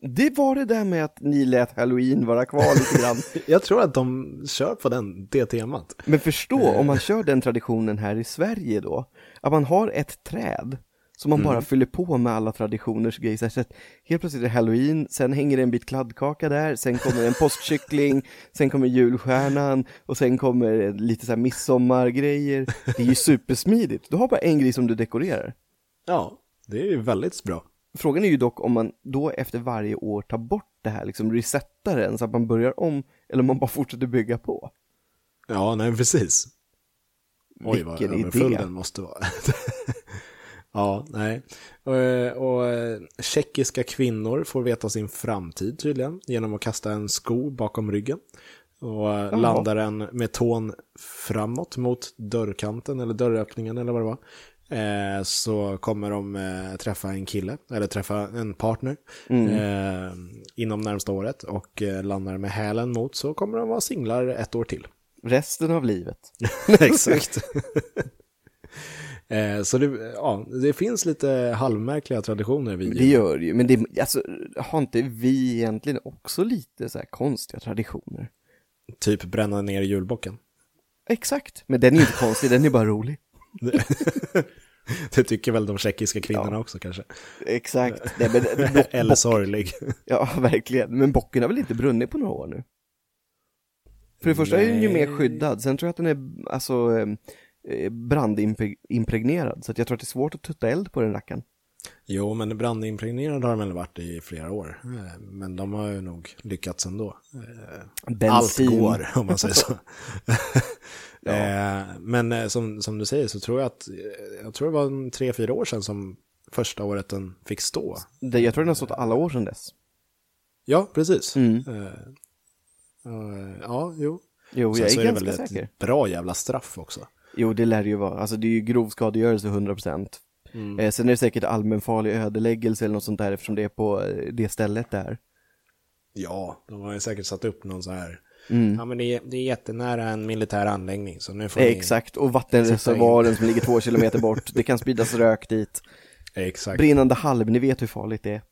Det var det där med att ni lät halloween vara kvar lite grann. [laughs] Jag tror att de kör på den, det temat. Men förstå om man kör den traditionen här i Sverige då, att man har ett träd som man bara fyller på med alla traditioners grejer. Så att helt plötsligt är det halloween, sen hänger det en bit kladdkaka där, sen kommer en påskkyckling, [laughs] sen kommer julstjärnan och sen kommer lite så här midsommargrejer. Det är ju supersmidigt. Du har bara en grej som du dekorerar. Ja, det är ju väldigt bra. Frågan är ju dock om man då efter varje år tar bort det här, liksom resetar den så att man börjar om, eller om man bara fortsätter bygga på. Ja, nej precis. Oj, vad överfull den måste vara. [laughs] ja, nej. Och, och eh, tjeckiska kvinnor får veta sin framtid tydligen genom att kasta en sko bakom ryggen. Och eh, landar den med tån framåt mot dörrkanten eller dörröppningen eller vad det var. Eh, så kommer de eh, träffa en kille, eller träffa en partner eh, inom närmsta året. Och landar med hälen mot så kommer de vara singlar ett år till. Resten av livet. [laughs] Exakt. så det, ja, det finns lite halvmärkliga traditioner vid Det gör det ju, men det, alltså, har inte vi egentligen också lite så här konstiga traditioner? Typ bränna ner julbocken. Exakt, men den är inte konstig, den är bara rolig. [laughs] Det tycker väl de tjeckiska kvinnorna också kanske. Exakt. Nej, men, [laughs] Eller sorglig. ja, verkligen. Men bocken har väl inte brunnit på några år nu? För det första är den ju Nej. mer skyddad, sen tror jag att den är alltså eh, brandimpregnerad, så att jag tror att det är svårt att tutta eld på den rackaren. Jo, men brandimpregnerad har de väl varit i flera år. Eh, Men de har ju nog lyckats ändå. Eh, Bensin. Allt går, om man säger så. [laughs] Eh, Men eh, som, som du säger så tror jag att, eh, jag tror det var tre, fyra år sedan som första året den fick stå. Det, jag tror den har stått alla år sedan dess. Ja, precis. Mm. Eh, eh, ja, jo. Jo, Sen jag är är det ganska väl säker. ett bra jävla straff också. Jo, det lär det ju vara. Alltså det är ju grov skadegörelse 100%. Mm. Eh, sen är det säkert allmänfarlig ödeläggelse eller något sånt där eftersom det är på det stället där. Ja, de har ju säkert satt upp någon så här. Mm. Ja, men det är, det är jättenära en militär anläggning, så nu får. Exakt, och vattenreservoaren som ligger två kilometer bort, det kan spridas rök dit. Exakt. Brinnande halm, ni vet hur farligt det är.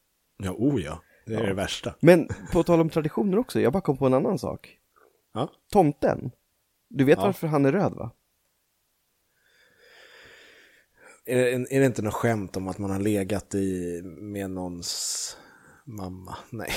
Ja, oh ja. Det är Ja. det värsta. Men på tal om traditioner också, jag bara kom på en annan sak. Ja. Tomten. Du vet Ja. varför han är röd va? Är, det- är det inte något skämt om att man har legat i med någons mamma? Nej.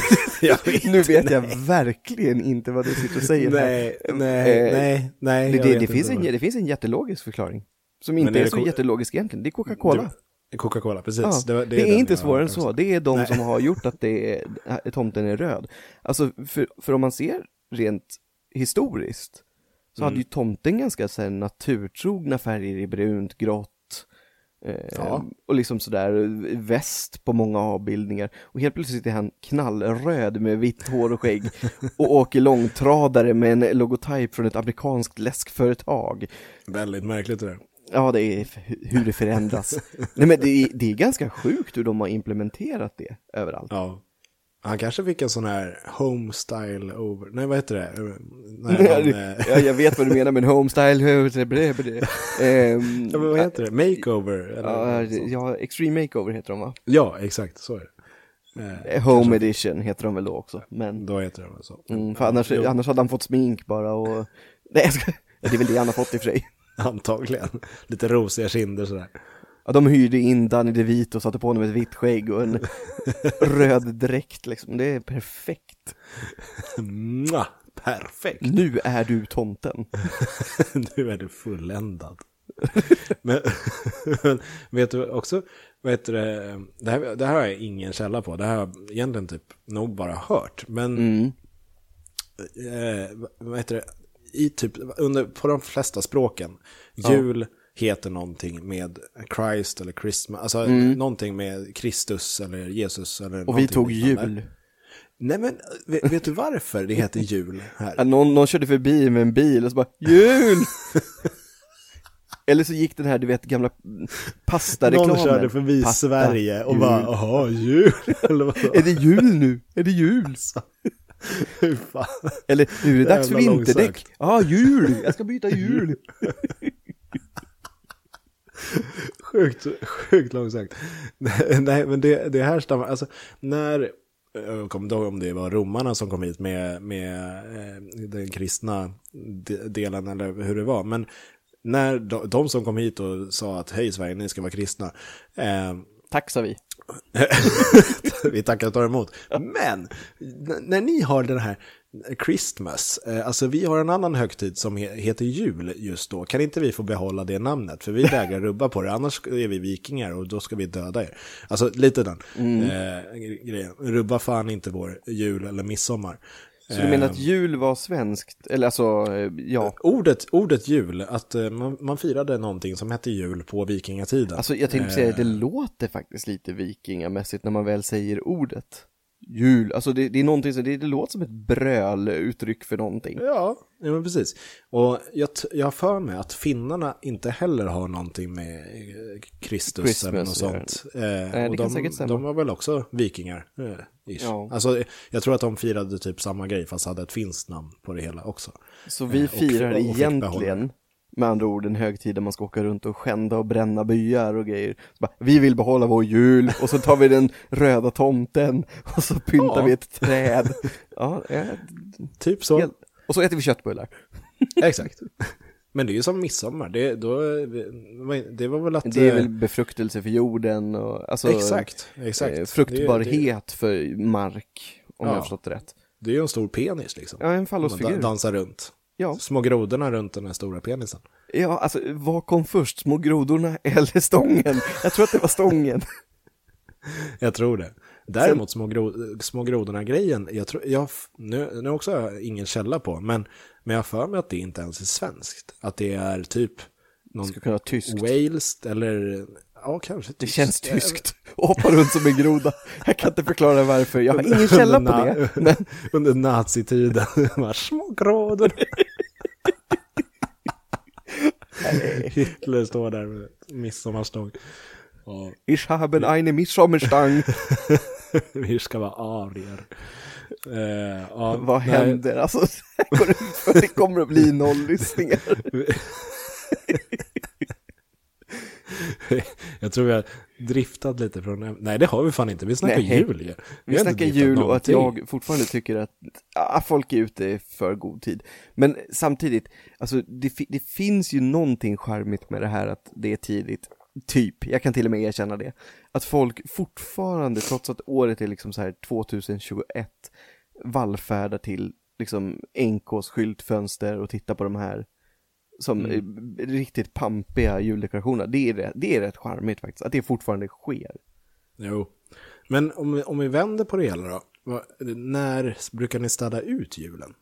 [laughs] vet Nu vet jag verkligen inte vad du sitter och säger. Nej, nej, Eh, nej, nej. Det, det, det, finns en, det finns en jättelogisk förklaring. Som inte är är, det så jättelogisk egentligen. Det är Coca-Cola. Det- Coca-Cola, precis. Ja, det, var- är, den inte svårare än så. Det är de Nej. som har gjort att det är, tomten är röd. Alltså, för, för om man ser rent historiskt så hade ju Mm. tomten ganska så här, naturtrogna färger i brunt, grått Ja. och liksom sådär väst på många avbildningar. Och helt plötsligt är han knallröd med vitt hår och skägg [laughs] och åker långtradare med en logotyp från ett amerikanskt läskföretag. Väldigt märkligt det där. Ja, det är hur det förändras. Nej men det är, det är ganska sjukt hur de har implementerat det överallt. Ja. Han kanske fick en sån här homestyle over... Nej, vad heter det? Nej, han, eh, ja, jag vet vad du menar med en homestyle. [laughs] Ehm, ja, men vad heter det? Makeover? Eller sånt. ja, Extreme Makeover heter de va? ja, exakt. Så är det. Eh, Home edition heter de väl då också, men Då heter det väl så. mm, för annars, Jo, annars hade han fått smink bara och Nej jag ska, ja, det är väl det han har fått i och för sig [laughs] Antagligen. Lite rosiga kinder sådär. Ja, de hyrde in Danny DeVito och satte på honom ett vitt skägg och en [laughs] röd dräkt liksom, det är perfekt Mwah, perfekt. Nu är du tomten [laughs] nu är du fulländad. men, men [laughs] vet du också, vad heter det, det här, det här har jag ingen källa på, det här har jag egentligen typ nog bara hört. Men, mm. eh, vad heter det, i typ, under, på de flesta språken, jul heter någonting med Christ eller Christmas, alltså någonting med Kristus eller Jesus eller Mm. Och vi tog liknande. jul Nej men, vet, vet du varför det heter jul här? [laughs] någon, någon körde förbi med en bil och så bara Jul! [laughs] Eller så gick den här, du vet, gamla pastareklamen Någon körde förbi Pasta, Sverige och jul. bara, jaha, jul? [laughs] Eller vad? Är det jul nu? Är det jul? Fan? Eller nu är det dags för vinterdäck. Ja, jul! Jag ska byta jul! [laughs] Sjukt, sjukt långsökt. [laughs] Nej, men det, det här stammar, alltså när, jag kommer inte ihåg om det var romarna som kom hit med, med eh, den kristna de- delen eller hur det var, men när de, de som kom hit och sa att hej Sverige, ni ska vara kristna, eh, Tack sa vi [laughs] vi tackar och tar emot. Men när ni har den här Christmas, eh, alltså vi har en annan högtid som he- heter jul just då. Kan inte vi få behålla det namnet? För vi [laughs] vägrar rubba på det, annars är vi vikingar och då ska vi döda er. Alltså lite den eh, grejen. Rubba fan inte vår jul eller midsommar. Så du menar att jul var svenskt? Eller alltså, eh, ja Ordet, ordet jul, att eh, man, man firade någonting som hette jul på vikingatiden. Alltså jag tänkte säga, det låter faktiskt lite vikingamässigt när man väl säger ordet Jul, alltså det, det är någonting som, det, det låter som ett bröluttryck för någonting Ja, ja men precis. Och jag, jag har för mig att finnarna inte heller har någonting med eh, Kristus Christmas eller något sånt. Eh, det och de, de var väl också vikingar. Eh. Ja. Alltså, jag tror att de firade typ samma grej fast hade ett finskt namn på det hela också. Så vi och- firar och fick egentligen, med andra ord, en högtid där man ska åka runt och skända och bränna byar och grejer. Bara, vi vill behålla vår jul och så tar vi den röda tomten och så pyntar Ja. vi ett träd. Ja, ja, Typ så. helt- och så äter vi köttbullar. Exakt. Men det är ju som midsommar. Det, då, det var väl att... Det är eh, väl befruktelse för jorden och alltså, Exakt, exakt. eh, fruktbarhet Det, för mark, om Ja. jag har förstått det rätt. det är ju en stor penis liksom. Ja, en Man fallosfigur. dansar runt. Ja. Små grodorna runt den här stora penisen. ja, alltså vad kom först, små grodorna eller stången? Jag tror att det var stången. [laughs] Jag tror det. Däremot små, gro små grodorna-grejen, jag tror, jag, nu, nu också har jag ingen källa på, men, men jag har för mig att det inte ens är svenskt. Att det är typ någon Ska kunna vara tyskt. Wales eller, ja kanske Det tyskt. känns tyskt. Och [laughs] [laughs] hoppa runt som en groda. Jag kan inte förklara varför. Jag har ingen källa på det. Men Under nazitiden, små grodor. [laughs] Hitler står där med midsommarstång. Och [laughs] ich haben eine Midsommarstang. [laughs] vi ska vara arier. Eh, ja, Vad nej. händer? Alltså, det kommer att bli noll lyssningar. [laughs] Jag tror vi har driftat lite från, nej det har vi fan inte, vi snackar Nej. jul ju. Vi har snackar jul och att någonting. jag fortfarande tycker att ah, folk är ute för god tid. Men samtidigt, alltså det, det finns ju någonting charmigt med det här att det är tidigt. Typ, jag kan till och med erkänna det. Att folk fortfarande, trots att året är liksom så här 2021, vallfärdar till liksom NKs skyltfönster och tittar på de här som Mm. riktigt pampiga juldekorationerna. Det är, rätt- det är rätt charmigt faktiskt, att det fortfarande sker. Jo. Men om vi, om vi vänder på det hela då. Vad- När brukar ni städa ut julen?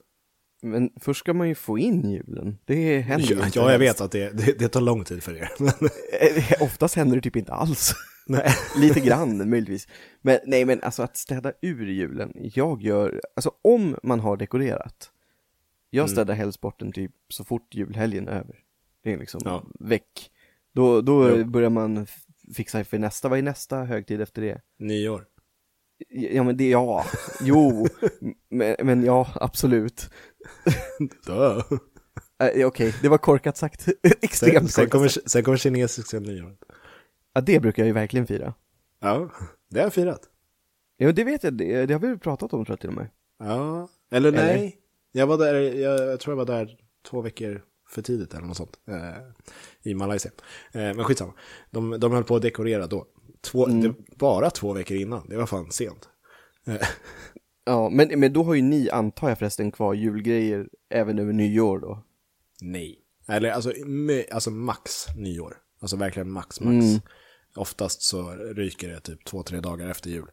Men först ska man ju få in julen. Det händer ju Ja, inte ja, jag vet att det, det, det tar lång tid för er. [laughs] Eh, Oftast händer det typ inte alls. [laughs] nej. [laughs] Lite grann möjligtvis. Men nej, men alltså att städa ur julen. Jag gör, alltså om man har dekorerat. Jag Mm. städar helst bort den typ så fort julhelgen är över. Det är liksom Ja. väck. Då, då Jo. börjar man fixa för nästa, vad är nästa högtid efter det? Nyår. Ja men det, ja, jo, [laughs] men, men ja, absolut. [laughs] Dö. Äh, Okej, det var korkat sagt. [laughs] Sen, Extremt sen, korkat kommer, sagt. sen kommer kinesiska nyår. Ja, det brukar jag ju verkligen fira. Ja, det har jag firat. Ja, det vet jag, det, det har vi pratat om tror jag till och med. Ja, eller Eller? nej. Jag var där, jag, jag tror jag var där två veckor för tidigt eller något sånt. Eh, I Malaysia. Eh, men skitsamma. De, de höll på att dekorera då. Två, Mm. det, bara två veckor innan. Det var fan sent. Eh, [laughs] Ja, men, men då har ju ni, antar jag förresten, kvar julgrejer även över nyår då? nej. Eller alltså, alltså max nyår. Alltså verkligen max, max. Mm. Oftast så ryker det typ två, tre dagar efter jul.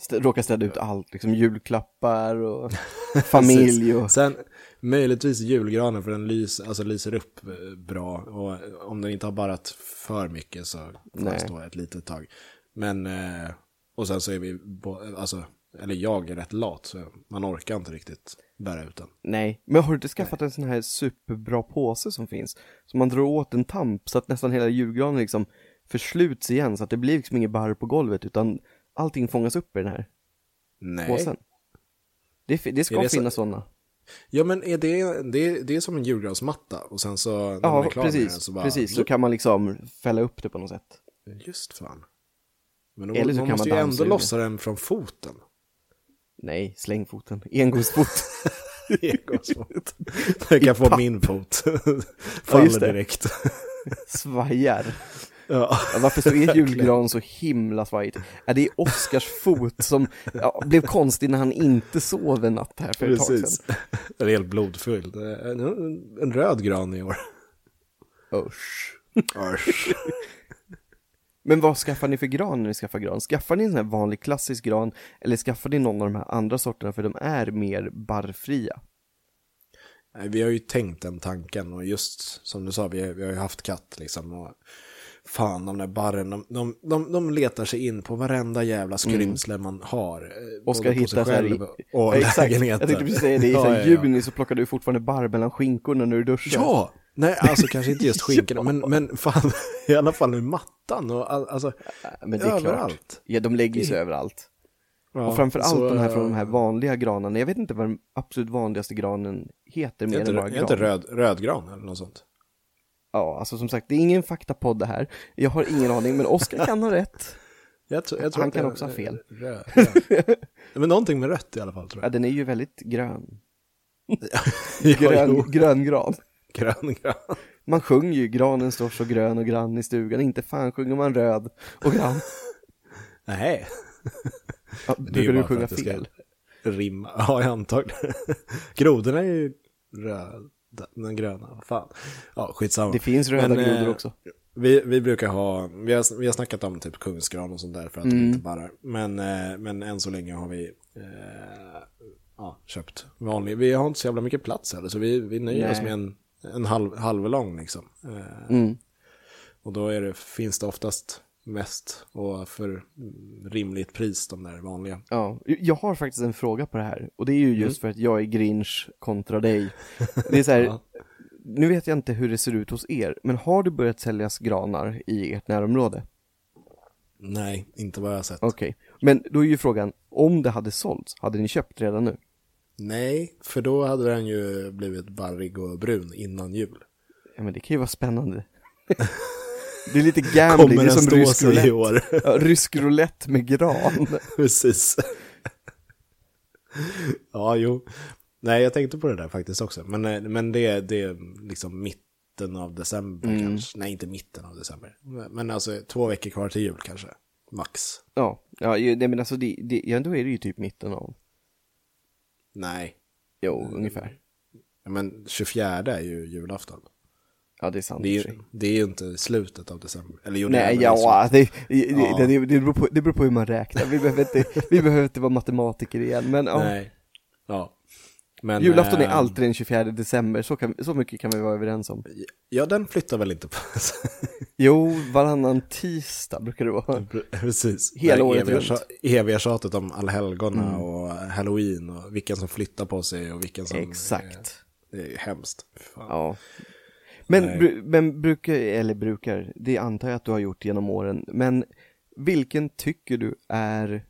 Stä, råkar städa ut allt, liksom julklappar och [laughs] familj och... Sen möjligtvis julgranen för den lys, alltså lyser upp eh, bra och om den inte har barrat för mycket så får den Nej. stå ett litet tag. Men, eh, och sen så är vi, alltså, eller jag är rätt lat så man orkar inte riktigt bära ut den. Nej, men har du inte skaffat en sån här superbra påse som finns? Som man drar åt en tamp så att nästan hela julgranen liksom försluts igen så att det blir liksom inget barr på golvet utan allting fångas upp i den här Nej. påsen. Det, det ska det så- finnas sådana. Ja men är det, det, det är som en julgransmatta och sen så när man Ja, är klar med den precis. så bara... Precis, så kan man liksom fälla upp det på något sätt. Just fan. Men då, Eller så man kan måste man ju ändå lossa den från foten. Nej, släng foten. [laughs] Engångsfot. Engångsfot. [laughs] Jag kan få min fot. Ja, Faller det. direkt. Svajar. Ja. Varför så är [laughs] julgran så himla svajigt? Är det Oscars fot som ja, blev konstig när han inte sov en natt här för ett tag sedan. Den är helt blodfylld. En, en röd gran i år. Usch. Usch. [laughs] Men vad skaffar ni för gran när ni skaffar gran? Skaffar ni en sån här vanlig klassisk gran eller skaffar ni någon av de här andra sorterna för de är mer barrfria? Nej, Vi har ju tänkt den tanken och just som du sa, vi har, vi har ju haft katt liksom. Och fan, de där barren, de, de, de, de letar sig in på varenda jävla skrymsle man har. eh, på sig hittar så här och Ja, exakt, lägenheten. jag tänkte precis säga det, i Ja, ja, juni så plockar du fortfarande barr mellan skinkorna när du duschar. Ja! Nej, alltså kanske inte just [laughs] skinkorna, men, men fan, [laughs] i alla fall med mattan och all, alltså, men det är klart. överallt. Ja, de lägger sig överallt. Ja, och framför allt så, de här från de eh, här vanliga granarna. Jag vet inte vad den absolut vanligaste granen heter mer inte, än bara är gran. inte röd, rödgran eller något sånt? Ja, alltså som sagt, det är ingen faktapodd det här. Jag har ingen aning, men Oskar kan ha rätt. [laughs] Jag tror, jag tror Han kan det- också ha fel. [laughs] Röd, röd. Men någonting med rött i alla fall tror Ja, jag. den är ju väldigt grön. [laughs] Ja, jo, Grön, grön gran. grön gran. Man sjunger ju granen står så grön och grann i stugan, inte fan sjunger man röd och grann. Nej, Ja, det brukar du sjunga det fel? rimma. Ja, jag antagligen. Grodorna är ju röda, den gröna. Fan. Ja, skitsamma. Det finns röda Men, eh, grodor också. Vi, vi brukar ha, vi har, vi har snackat om typ kungsgran och sånt där för att Mm. de inte barrar. Men, eh, men än så länge har vi eh, ja, köpt vanlig. Vi har inte så jävla mycket plats heller så vi, vi nöjer oss Nej. med en, en halv, halvlång liksom. Eh, Mm. Och då är det, finns det oftast mest och för rimligt pris de där vanliga. Ja, jag har faktiskt en fråga på det här och det är ju just för att jag är Grinch kontra dig. Det är så här, [laughs] Ja. nu vet jag inte hur det ser ut hos er, men har det börjat säljas granar i ert närområde? Nej, inte vad jag har sett. Okej, men då är ju frågan, om det hade sålts, hade ni köpt redan nu? Nej, för då hade den ju blivit barrig och brun innan jul. Ja men det kan ju vara spännande. [laughs] det är lite gambling, Kommer det är som rysk sig i roulette. år? [laughs] Ja, rysk roulette med gran. [laughs] Precis. ja, jo. Nej, jag tänkte på det där faktiskt också. Men, eh, men det, det är liksom mitten av december Mm. kanske. Nej, inte mitten av december. Men alltså två veckor kvar till jul kanske. Max. Ja, ja men alltså det, det, ja, då är det ju typ mitten av, Nej. jo ungefär. Men 24 är ju julafton. Ja det är sant Det är, sig. det är ju inte slutet av december. Eller jo, det är Nej, väl ja, det, det, Ja. det, det, beror på, det beror på hur man räknar. Vi behöver inte, vi behöver inte vara matematiker igen, men ja. Nej. Ja. Men, Julafton är eh, alltid den 24 december, så, kan, så mycket kan vi vara överens om. Ja, den flyttar väl inte på [laughs] Jo, varannan tisdag brukar det vara. Precis. Hela Det året eviga, runt. eviga tjatet om allhelgona Mm. och halloween och vilken som flyttar på sig och vilken som... Exakt. eh, Det är ju hemskt. Fan. Ja. Men, bru, men brukar, eller brukar, det antar jag att du har gjort genom åren, men vilken tycker du är,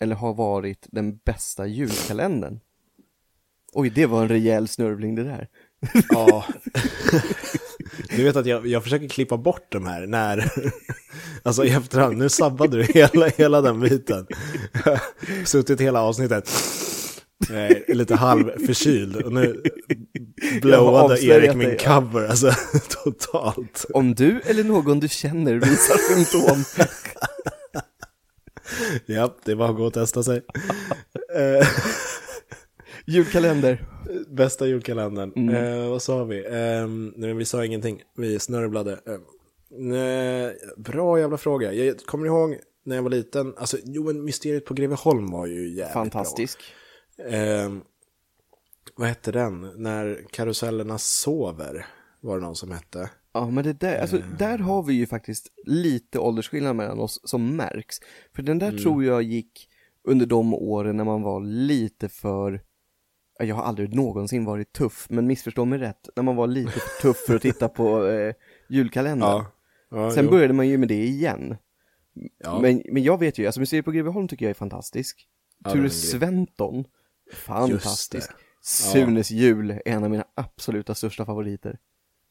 eller har varit den bästa julkalendern? Oj, det var en rejäl snörvling det där. Ja. [laughs] Du vet att jag, jag försöker klippa bort de här när, alltså i efterhand, nu sabbade du hela, hela den biten. Suttit hela avsnittet, Nej, lite halvförkyld och nu [laughs] blowade avslöjat Erik min dig, cover, alltså [laughs] totalt. Om du eller någon du känner visar symptom, [laughs] Ja, det var att gå och testa sig. Eh, julkalender. Bästa julkalendern. Mm. Eh, vad sa vi? Eh, nej, vi sa ingenting. Vi snörvlade. Eh, nej, bra jävla fråga. Jag kommer ihåg när jag var liten. Alltså, jo, men Mysteriet på Greveholm var ju jävligt Fantastisk. bra. Eh, vad hette den? När karusellerna sover. Var det någon som hette. Ja, men det där, alltså, Eh. där har vi ju faktiskt lite åldersskillnad mellan oss som märks. För den Mm. där tror jag gick under de åren när man var lite för, ja, jag har aldrig någonsin varit tuff, men missförstå mig rätt, när man var lite för tuff för att titta på [laughs] eh, julkalendern. Ja. ja Sen jo. började man ju med det igen. Ja. Men, men jag vet ju, alltså Museet på Greveholm tycker jag är fantastisk. Ja, Ture. Sventon, fantastisk. Sunes jul är en av mina absoluta största favoriter.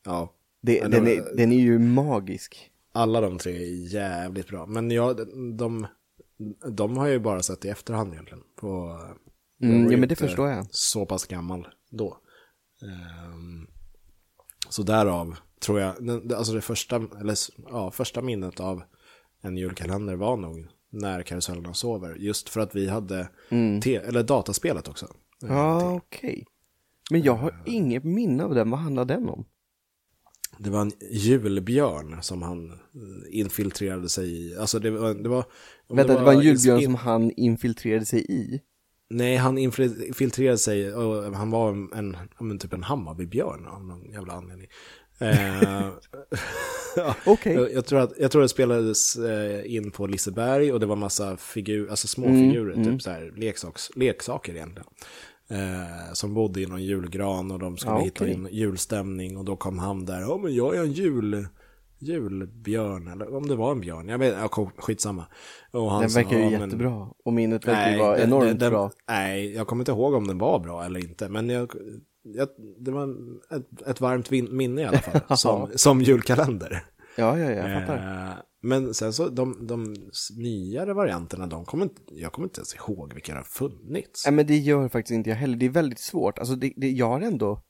ja. Det, den, det är, den är ju magisk. Alla de tre är jävligt bra. Men jag, de, de har jag ju bara sett i efterhand egentligen. På, Mm, ja men det förstår jag. Så pass gammal då. Ehm, så därav tror jag, alltså det första, eller ja, första minnet av en julkalender var nog när karusellerna sover. Just för att vi hade, te, eller dataspelet också. Mm. Ja, okej. Men jag har inget minne av den, vad handlar den om? Det var en julbjörn som han eh, infiltrerade sig i. Alltså det var... Det var Vänta, det var en julbjörn som han infiltrerade sig i? Nej, han infiltrerade sig och han var en, en, typ en Hammarbybjörn av någon jävla anledning. Eh, [laughs] Okej. jag, jag, tror att, jag tror det spelades eh, in på Liseberg och det var massa figur, alltså småfigurer, Mm, typ så här leksaks, leksaker egentligen. Eh, som bodde i någon julgran och de skulle Ja, hitta okej. in julstämning och då kom han där, ja men jag är en jul, julbjörn, eller om det var en björn, jag vet, ja, kom- skitsamma. Och han Den verkar ju "Ja, men- jättebra. Och minnet verkar ju vara enormt den, den, bra. Nej, jag kommer inte ihåg om den var bra eller inte. Men jag, det var ett, ett varmt minne i alla fall. [laughs] som, som julkalender. Ja, ja, ja, jag fattar. Eh, men sen så, de, de nyare varianterna, de kommer inte, jag kommer inte ens ihåg vilka det har funnits. Nej, men det gör faktiskt inte jag heller. Det är väldigt svårt. Alltså, det, det, jag har ändå...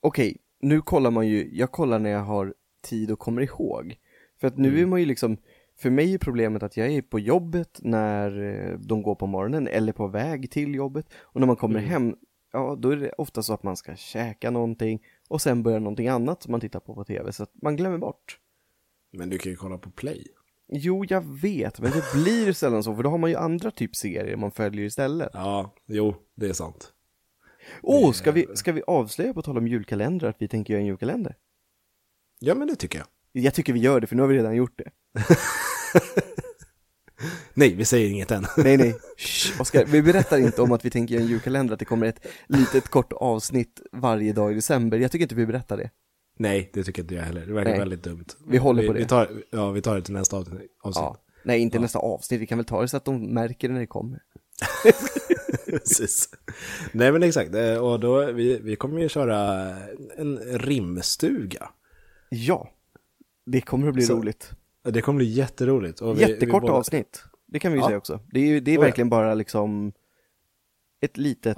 Okej, nu kollar man ju... Jag kollar när jag har tid och kommer ihåg. För att nu Mm. är man ju liksom... För mig är problemet att jag är på jobbet när eh, de går på morgonen eller på väg till jobbet. Och när man kommer Mm. hem, ja då är det ofta så att man ska käka någonting och sen börjar någonting annat som man tittar på på tv. Så att man glömmer bort. Men du kan ju kolla på Play. Jo, jag vet, men det blir sällan så, för då har man ju andra typ serier man följer istället. Ja, jo, det är sant. Åh, oh, ska, vi, ska vi avslöja på tal om julkalendrar att vi tänker göra en julkalender? Ja, men det tycker jag. Jag tycker vi gör det, för nu har vi redan gjort det. [laughs] Nej, vi säger inget än. Nej, nej. [laughs] Shh, Oskar, vi berättar inte om att vi tänker göra en julkalender, att det kommer ett litet kort avsnitt varje dag i december. Jag tycker inte vi berättar det. Nej, det tycker inte jag heller. Det verkar Nej. väldigt dumt. Vi håller på vi, det. Vi tar, ja, vi tar det till nästa avsnitt. Ja. Nej, inte nästa avsnitt, vi kan väl ta det så att de märker det när det kommer. [laughs] Precis. Nej men exakt, Eh, och då, vi, vi kommer ju köra en rimstuga. Ja, det kommer att bli Så- roligt. Det kommer bli jätteroligt. Och vi, Jättekort vi båda- avsnitt, det kan vi ju Ja. säga också. Det är, ju- det är Oh, ja. verkligen bara liksom ett litet,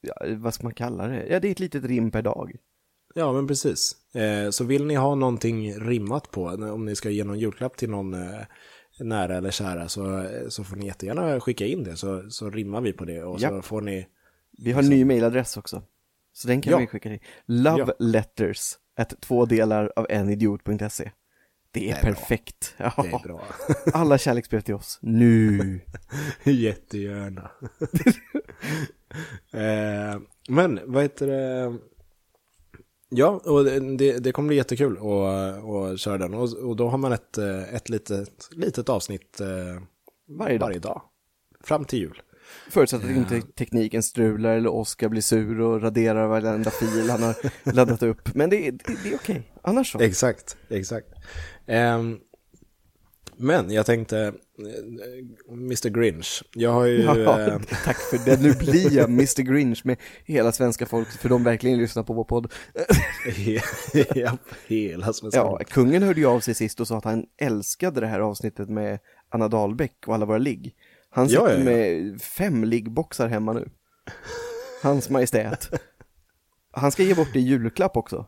ja, vad ska man kalla det? Ja, det är ett litet rim per dag. Ja men precis. Eh, så vill ni ha någonting rimmat på, om ni ska ge någon julklapp till någon eh, nära eller kära, så, så får ni jättegärna skicka in det, så, så rimmar vi på det. Och så Japp. får ni, Vi har en ny mailadress också. Så den kan Ja. vi skicka till. Love letters at två delar av enidiot.se. Det är, är bra. perfekt. det är Ja. bra. [laughs] Alla kärleksbrev till oss. Nu. [laughs] Jättegärna. [laughs] eh, men, vad heter det? Ja, och det- det, det kommer bli jättekul att, att köra den. Och, och då har man ett, eh, ett litet, litet avsnitt eh, Varje dag. varje dag. Fram till jul. Förutsatt att inte tekniken strular eller Oskar blir sur och raderar varenda fil han har laddat upp. Men det, är- det, det är okej. Annars så. Exakt, exakt. Ehm, Men jag tänkte, eh, Mr Grinch, jag har ju... Ja, eh, [laughs] tack för det. Nu blir jag Mr Grinch med hela svenska folket, för de verkligen lyssnar på vår podd. [laughs] ja, hela svenska Ja, kungen hörde ju av sig sist och sa att han älskade det här avsnittet med Anna Dahlbäck och alla våra ligg. Han sitter Ja, ja, ja. med fem liggboxar hemma nu. Hans Majestät. Han ska ge bort det i julklapp också.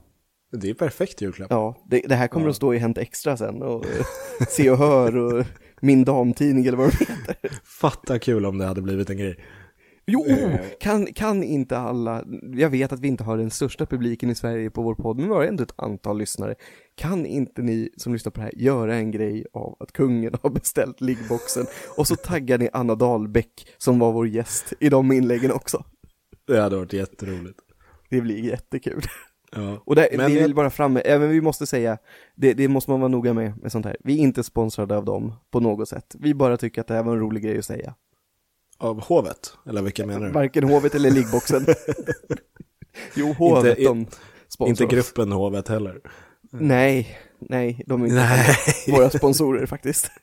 Det är perfekt julklapp. Ja, det, det här kommer att stå i Hänt Extra sen och eh, Se och Hör och Min Damtidning eller vad det heter. Fatta kul om det hade blivit en grej. Jo, kan, kan inte alla, jag vet att vi inte har den största publiken i Sverige på vår podd, men vi har ändå ett antal lyssnare. Kan inte ni som lyssnar på det här göra en grej av att kungen har beställt liggboxen och så taggar ni Anna Dahlbäck som var vår gäst i de inläggen också. Det hade varit jätteroligt. Det blir jättekul. Ja. Och det, Men vi vill bara fram även vi måste säga, det, det måste man vara noga med, med sånt här. Vi är inte sponsrade av dem på något sätt. Vi bara tycker att det här var en rolig grej att säga. Av hovet? Eller vilka menar du? Varken hovet eller liggboxen. [laughs] jo, hovet, Inte- de sponsrar Inte oss. gruppen hovet heller. Nej, nej, de är inte Nej. våra sponsorer faktiskt. [laughs]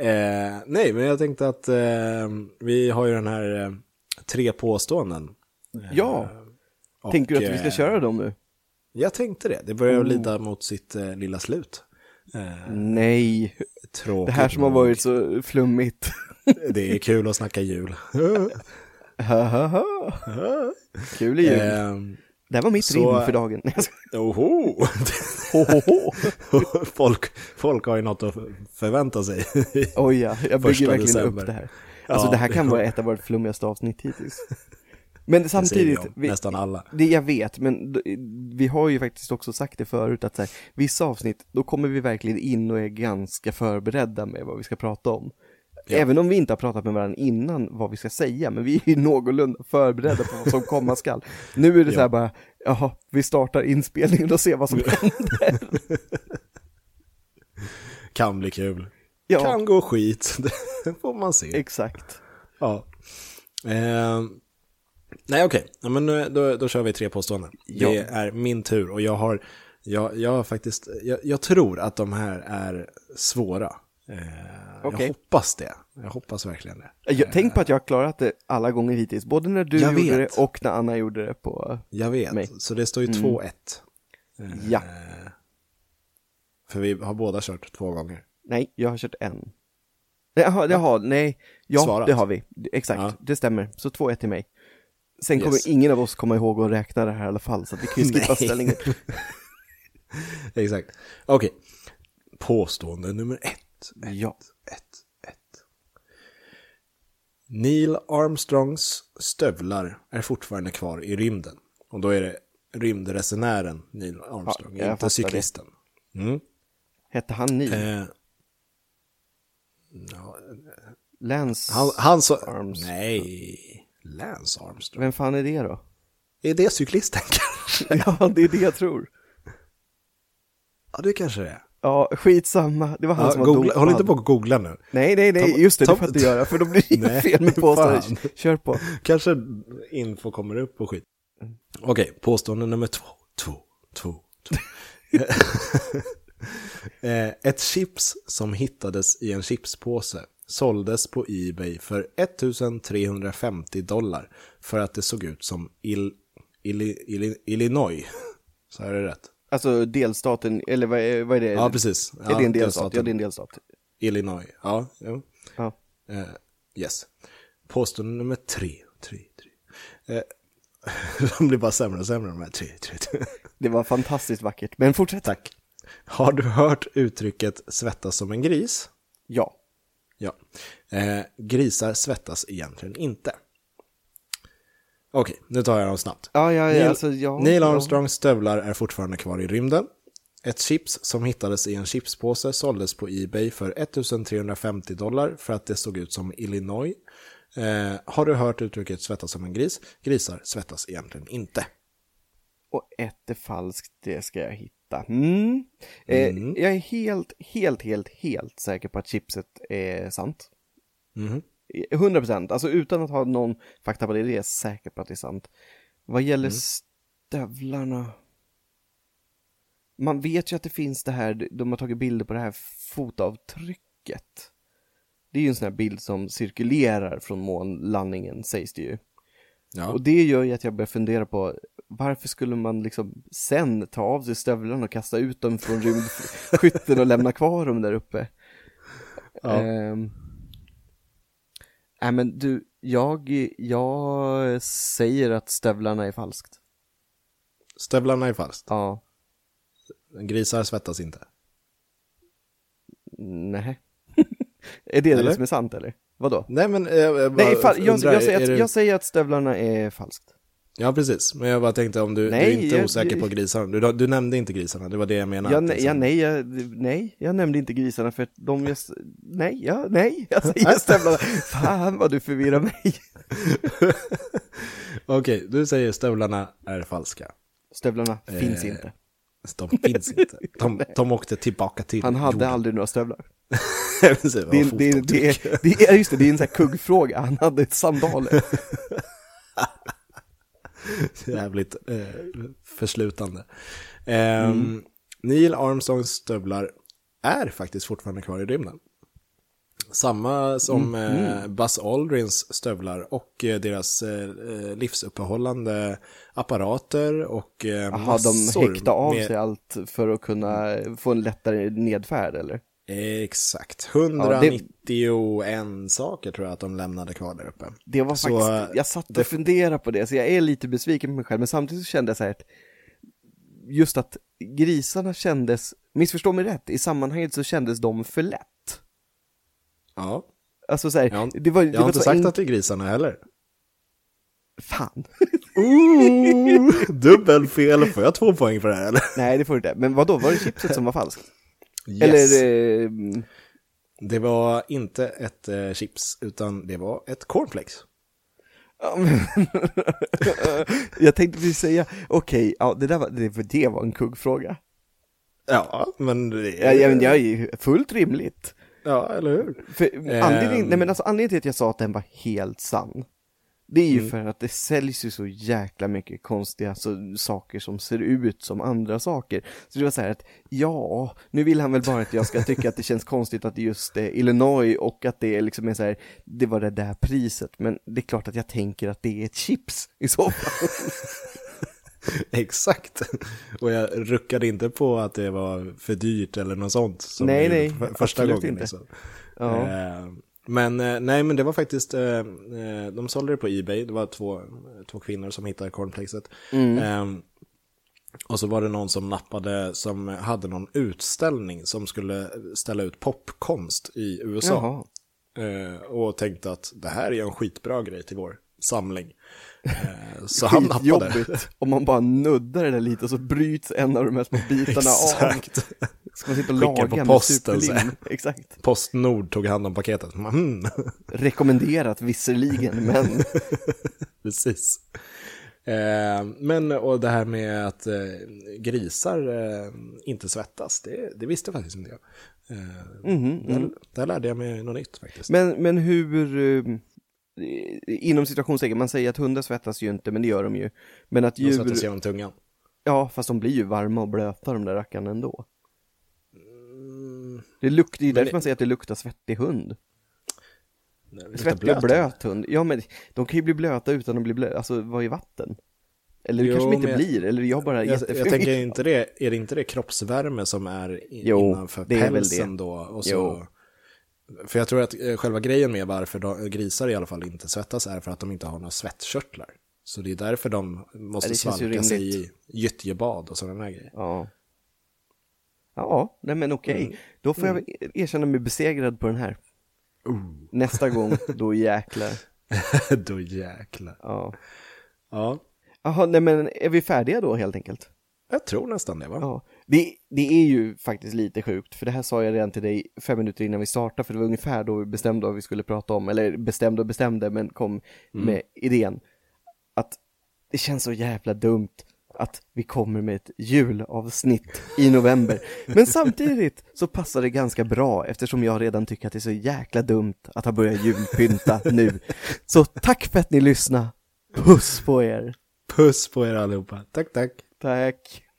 Eh, nej, men jag tänkte att eh, vi har ju den här eh, tre påståenden. Ja, Och, tänker du att vi ska eh, köra dem nu? Jag tänkte det. Det börjar Oh. lida mot sitt eh, lilla slut. Eh, Nej, tråkigt det här som har varit så flummigt. Det är kul att snacka jul. [laughs] Kul i jul. eh, Det var mitt så- rim för dagen. [laughs] oho. ho, ho, ho. folk, folk har ju något att förvänta sig. [laughs] Oj ja, jag bygger verkligen december. upp det här. Alltså Ja, det här det kan vara ett av våra flummigaste avsnitt hittills. Men Det samtidigt, om vi, nästan alla. det jag vet, men vi har ju faktiskt också sagt det förut att så här, vissa avsnitt, då kommer vi verkligen in och är ganska förberedda med vad vi ska prata om. Ja. Även om vi inte har pratat med varandra innan vad vi ska säga, men vi är ju [laughs] någorlunda förberedda på vad som komma skall. Nu är det så här Ja. bara, jaha, vi startar inspelningen och ser vad som händer. [laughs] Kan bli kul. Ja, Kan gå skit. [laughs] Det får man se. exakt. Ja. Eh, nej, okej. Ja, men då, då kör vi tre påståenden. Ja. Det är min tur och jag har, jag, jag har faktiskt, jag, jag tror att de här är svåra. Eh, Okej. Jag hoppas det. Jag hoppas verkligen det. Jag, tänk på att jag har klarat det alla gånger hittills, både när du Jag gjorde vet. det och när Anna gjorde det på... Jag vet, Mig. så det står ju Mm. 2-1. Eh, Ja. För vi har båda kört två gånger. Nej, jag har kört en. Jaha, har, nej, ja Svarat. det har vi. Exakt, Ja. det stämmer. Så 2-1 till mig. Sen kommer Yes. ingen av oss komma ihåg att räkna det här i alla fall, så vi kan ju skippa ställningen. [laughs] Exakt. Okej. Påstående nummer ett. Ja. Ett, ett. Neil Armstrongs stövlar är fortfarande kvar i rymden. Och då är det rymdresenären Neil Armstrong, Ja, inte cyklisten. Mm. Hette han Neil? Eh, ja, Lance? han, han så... Arms- Nej, Lance Armstrong. Vem fan är det då? Är det cyklisten kanske? [laughs] ja, det är det jag tror. Ja, det kanske det är. Ja, skitsamma. Det var han Ja, som var googla, håll inte på att googla nu. Nej, nej, nej, Ta- just det, ta- det får jag inte göra, för då blir det [laughs] Nej, fel med fan. påståendet. Kör på. Kanske info kommer upp och skit. Okej, påstående nummer två. Två, två, två. [laughs] Eh, Ett chips som hittades i en chipspåse såldes på Ebay för 1350 dollar för att det såg ut som Il, Il, Il, Illinois. [laughs] Så är det rätt? Alltså delstaten, eller vad är, vad är det? Ja, precis. Är det en delstat? Ja, det är en delstat. Illinois. Ja, jo. Ja. Eh, yes. Påstående nummer tre. tre, tre. Eh, [laughs] de blir bara sämre och sämre de här tre, tre, tre. Det var fantastiskt vackert, men fortsätt. Tack. Har du hört uttrycket svettas som en gris? Ja. Ja. Eh, grisar svettas egentligen inte. Okej, nu tar jag dem snabbt. Ja, ja, ja, Neil, alltså, ja. Neil. Armstrongs stövlar är fortfarande kvar i rymden. Ett chips som hittades i en chipspåse såldes på Ebay för 1350 dollar för att det såg ut som Illinois. Eh, har du hört uttrycket svettas som en gris? Grisar svettas egentligen inte. Och ett är falskt, det ska jag hitta. Mm. Eh, Mm. jag är helt, helt, helt, helt säker på att chipset är sant. Mhm. 100 procent, alltså utan att ha någon fakta på det, det är jag säker på att det är sant. Vad gäller Mm. stövlarna... man vet ju att det finns det här, de har tagit bilder på det här fotavtrycket. Det är ju en sån här bild som cirkulerar från månlandningen sägs det ju. Ja. Och det gör ju att jag börjar fundera på varför skulle man liksom sen ta av sig stövlarna och kasta ut dem från rymdskytten och lämna kvar dem där uppe? Ja. Ehm. Nej men du, jag, jag säger att stövlarna är falskt. Stövlarna är falskt. Ja, Grisar svettas inte. nej. [laughs] är det Eller? det som är sant eller? Vadå? Nej men, eh, jag bara Nej, jag, undrar, jag, säger är att, det- jag säger att stövlarna är falskt. Ja precis, men jag bara tänkte om du, Nej, du är inte jag- osäker på grisarna. Du, du nämnde inte grisarna, det var det jag menade. Jag, liksom- ja, nej, jag, nej, jag nämnde inte grisarna för att de, jag, nej, ja, nej, [laughs] jag säger stövlarna. Fan vad du förvirrar mig. [laughs] Okej, du säger stövlarna är falska. Stövlarna finns Eh, inte. De finns inte. [laughs] De, de åkte tillbaka till Han hade jorden. aldrig några stövlar. Precis, Det är, det, är, det, är, det är, just det, det är en sån här kuggfråga. Han hade sandaler. [laughs] Jävligt eh, förslutande. Ehm, Neil Armstrongs stövlar är faktiskt fortfarande kvar i rymden. Samma som eh, Buzz Aldrins stövlar och eh, deras eh, eh, livsuppehållande apparater och eh, Jaha, de massor häckte av med- sig allt för att kunna få en lättare nedfärd eller? Exakt, 191 saker tror jag att de lämnade kvar där uppe. Det var Så, faktiskt, jag satt och funderade på det, så jag är lite besviken på mig själv, men samtidigt så kände jag så här att just att grisarna kändes, missförstå mig rätt, i sammanhanget så kändes de för lätt. Ja, Alltså så här, jag, har- det var, det jag har var inte sagt en- att det är grisarna heller. Fan. Ooh, dubbelfel, får jag två poäng för det här eller? Nej, det får du inte. Men vad då var det chipset som var falskt? Yes. Eller, eh, Det var inte ett eh, chips, utan det var ett cornflakes. [laughs] jag tänkte precis säga, okej, ja det där var, det, det var en kuggfråga. Ja, men det Ja, ja, men jag är ju fullt rimligt. Ja, eller hur? För anledningen, Ehm. nej men alltså anledningen till att jag sa att den var helt sann Det är ju Mm. för att det säljs ju så jäkla mycket konstiga så, saker som ser ut som andra saker Så det var så här att, ja, nu vill han väl bara att jag ska tycka att det känns konstigt att det just är Illinois och att det är liksom är så här, det var det där priset Men det är klart att jag tänker att det är ett chips i så fall [laughs] Exakt. Och jag ruckade inte på att det var för dyrt eller något sånt. Som Nej, nej, första gången. inte. Liksom. Ja, Eh, Men eh, nej, men det var faktiskt, eh, eh, de sålde det på Ebay, det var två, två kvinnor som hittade cornflakeset. Mm. Eh, och så var det någon som nappade, som hade någon utställning som skulle ställa ut popkonst i USA. jaha och tänkte att det här är en skitbra grej till vår samling. [laughs] Så han nappade. Skitjobbigt om man bara nuddar det där lite och så bryts en av de här små bitarna [laughs] av Exakt. Ska man sitta och laga på med posten, superlim? [laughs] Exakt. Postnord tog hand om paketet. Mm, Rekommenderat visserligen, [laughs] men precis. Eh, men och det här med att eh, grisar eh, inte svettas, det, det visste faktiskt inte jag. Eh, Mhm, där, mm. där lärde jag mig något nytt faktiskt. men, men hur, eh, inom situationstecken, man säger att hundar svettas ju inte, men det gör de ju. Men att De djur, svettas genom tungan. ja fast de blir ju varma och blöta de där rackarna ändå. Det luktar, det är därför det- man säger att det luktar svettig hund. det luktar Svettig och blöt. blöt hund. Ja men de kan ju bli blöta utan att bli blöta, alltså vara i vatten. Eller det Jo, kanske de inte men- blir, eller jag bara är Jag, jag tänker inte det, är det inte det kroppsvärme som är Jo, innanför det är väl pälsen det. då? Och så, Jo. För jag tror att eh, själva grejen med varför de, grisar i alla fall inte svettas är för att de inte har några svettkörtlar. Så det är därför de måste ju svalka sig i gyttjebad och sådana här grejer. Ja. Ja, nej men okej. Mm. Då får jag väl erkänna mig besegrad på den här. Nästa gång, då jäklar. [laughs] då jäklar. Ja. Ja, Jaha, nej men är vi färdiga då helt enkelt? jag tror nästan det va? Ja. Det, det är ju faktiskt lite sjukt, för det här sa jag redan till dig fem minuter innan vi startade, för det var ungefär då vi bestämde vad vi skulle prata om, eller bestämde och bestämde, men kom med idén. Att det känns så jävla dumt att vi kommer med ett julavsnitt i november. Men samtidigt så passar det ganska bra eftersom jag redan tycker att det är så jäkla dumt att ha börjat julpynta nu. Så tack för att ni lyssnade. Puss på er. Puss på er allihopa. Tack, tack. Tack.